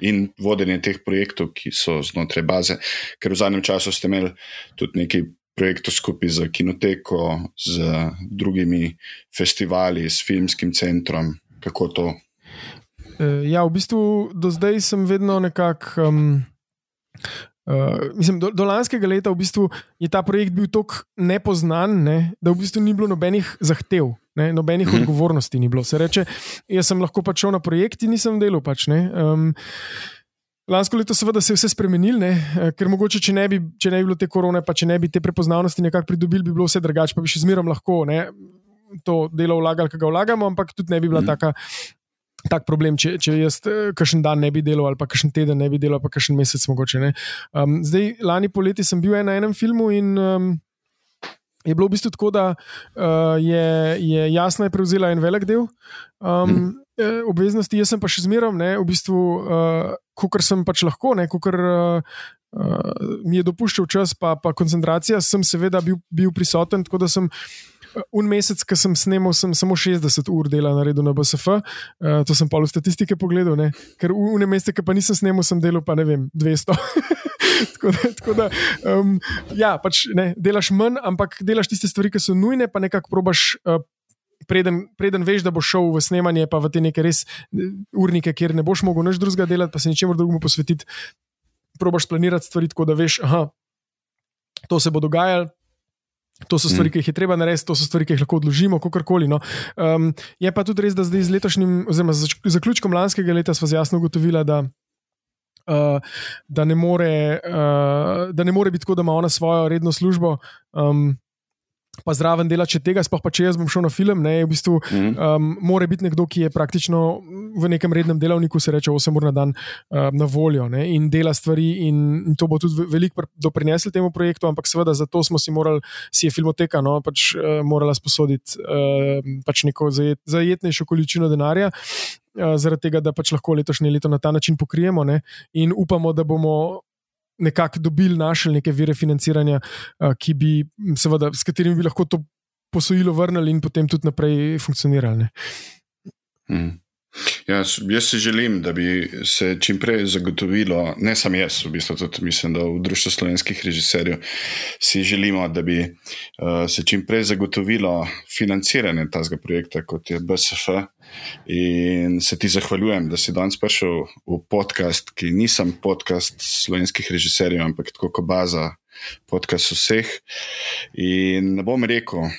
in vodenje teh projektov, ki so znotraj baze, ker v zadnjem času ste imeli tudi nekaj. Projektov skupaj z Kinoteko, z drugimi festivali, s filmskim centrom, kako to ja, v bistvu do zdaj sem vedno nekako. Um, uh, mislim, do, do lanskega leta v bistvu je ta projekt bil tako nepoznan, ne, da v bistvu ni bilo nobenih zahtev, ne, nobenih mhm. odgovornosti. Ni bilo. Se reče, jaz sem lahko pač šel na projekt in nisem delal. Pač, um, Lansko leto, seveda, se je vse spremenilo, eh, ker mogoče, če ne, bi, če ne bi bilo te korone, pa če ne bi te prepoznavnosti nekako pridobili, bi bilo vse drugače, pa bi še zmeraj lahko ne, to delo vlagali, ki ga vlagamo, ampak tudi ne bi bila mm. taka tak problem, če, če jaz eh, kakšen dan ne bi delal, ali pa kakšen teden ne bi delal, pa kakšen mesec mogoče. Um, zdaj, lani poleti sem bil na enem filmu in. Um, Je bilo v bistvu tako, da uh, je, je jasno je prevzela en velik del um, mm. obveznosti, jaz pa še zmeraj, v bistvu, uh, kot sem pač lahko, kot uh, uh, mi je dopuščal čas, pa, pa koncentracija, sem seveda bil, bil prisoten. Tako da sem Un mesec, ki sem snemal, sem samo 60 ur dela naredil na BSF, uh, eh, to sem pa v statistike pogledal, ne? ker v unem mesecu, ki pa nisem snemal, sem delal pa ne vem, 200. (laughs) tako da, tako da um, ja, pač ne, delaš manj, ampak delaš tiste stvari, ki so nujne, pa nekako probaš. Uh, Preden, preden veš, da boš šel v snemanje, pa v te neke res eh, urnike, kjer ne boš mogel nič drugega delati, pa se ničemu drugemu posvetiti, probaš planirati stvari tako, da veš, da to se bo dogajalo, To so stvari, mm. ki jih je treba narediti, to so stvari, ki jih lahko odložimo, kako koli. No. Um, je pa tudi res, da zdaj z letošnjim, oziroma z zaključkom lanskega leta, smo jasno ugotovili, da, uh, da, ne more, uh, da ne more biti tako, da ima ona svojo redno službo. Um, pa zraven dela, če tega, sploh pa če jaz bom šel na film. Ne, v bistvu, mm. um, mora biti nekdo, ki je praktično v nekem rednem delavniku, se reče 8 ur na dan, uh, na voljo ne, in dela stvari. In, in to bo tudi veliko doprineslo temu projektu, ampak seveda za to smo si morali, si je filmoteka, no, pač uh, morala sposoditi uh, pač neko zajet, zajetnejšo količino denarja. Uh, zaradi tega, da pač lahko letošnje leto na ta način pokrijemo, ne? in upamo, da bomo nekako dobili našli neke vire financiranja, ki bi, seveda, s katerimi bi lahko to posojilo vrnili in potem tudi naprej funkcionirali. Hmm. Ja, jaz si želim, da bi se čim prej zagotovilo, ne samo jaz, v bistvu tudi mislim, da v Društvu slovenskih režiserjev si želimo, da bi uh, se čim prej zagotovilo financiranje tega projekta, kot je BSF. In se ti zahvaljujem, da si danes prišel v podcast, ki nisem podcast slovenskih režiserjev, ampak tako kot baza podcast vseh. In ne bom rekel,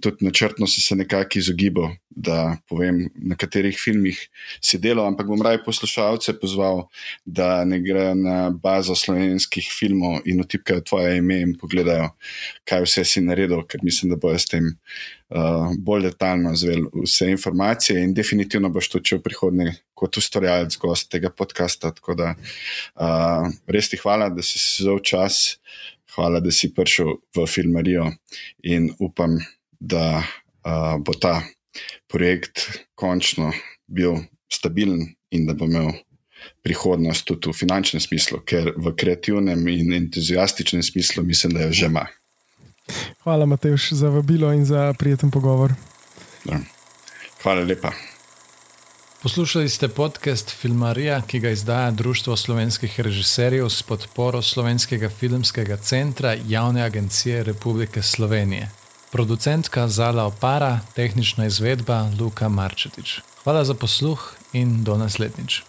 tudi načrtno sem se nekako izogibal, da povem, na katerih filmih si delal, ampak bom raje poslušalce pozval, da ne gre na bazo slovenskih filmov in otipkajo tvoje ime in pogledajo, kaj vse si naredil, ker mislim, da bojo s tem uh, bolj detaljno zvel vse informacije in definitivno boš to čel prihodnje kot ustvarjalec gost tega podcasta. Tako da uh, res ti hvala, da si se vzel čas hvala, da si prišel v filmarijo in upam, da uh, bo ta projekt končno bil stabilen in da bo imel prihodnost tudi v finančnem smislu, ker v kreativnem in entuzijastičnem smislu mislim, da jo že ima. Hvala, Mateoš, za vabilo in za prijeten pogovor. Da. Hvala lepa. Poslušali ste podcast Filmarija, ki ga izdaja Društvo slovenskih režiserjev s podporo Slovenskega filmskega centra Javne agencije Republike Slovenije. Producentka Zala Opara, tehnična izvedba Luka Marčetič. Hvala za posluh in do naslednjič.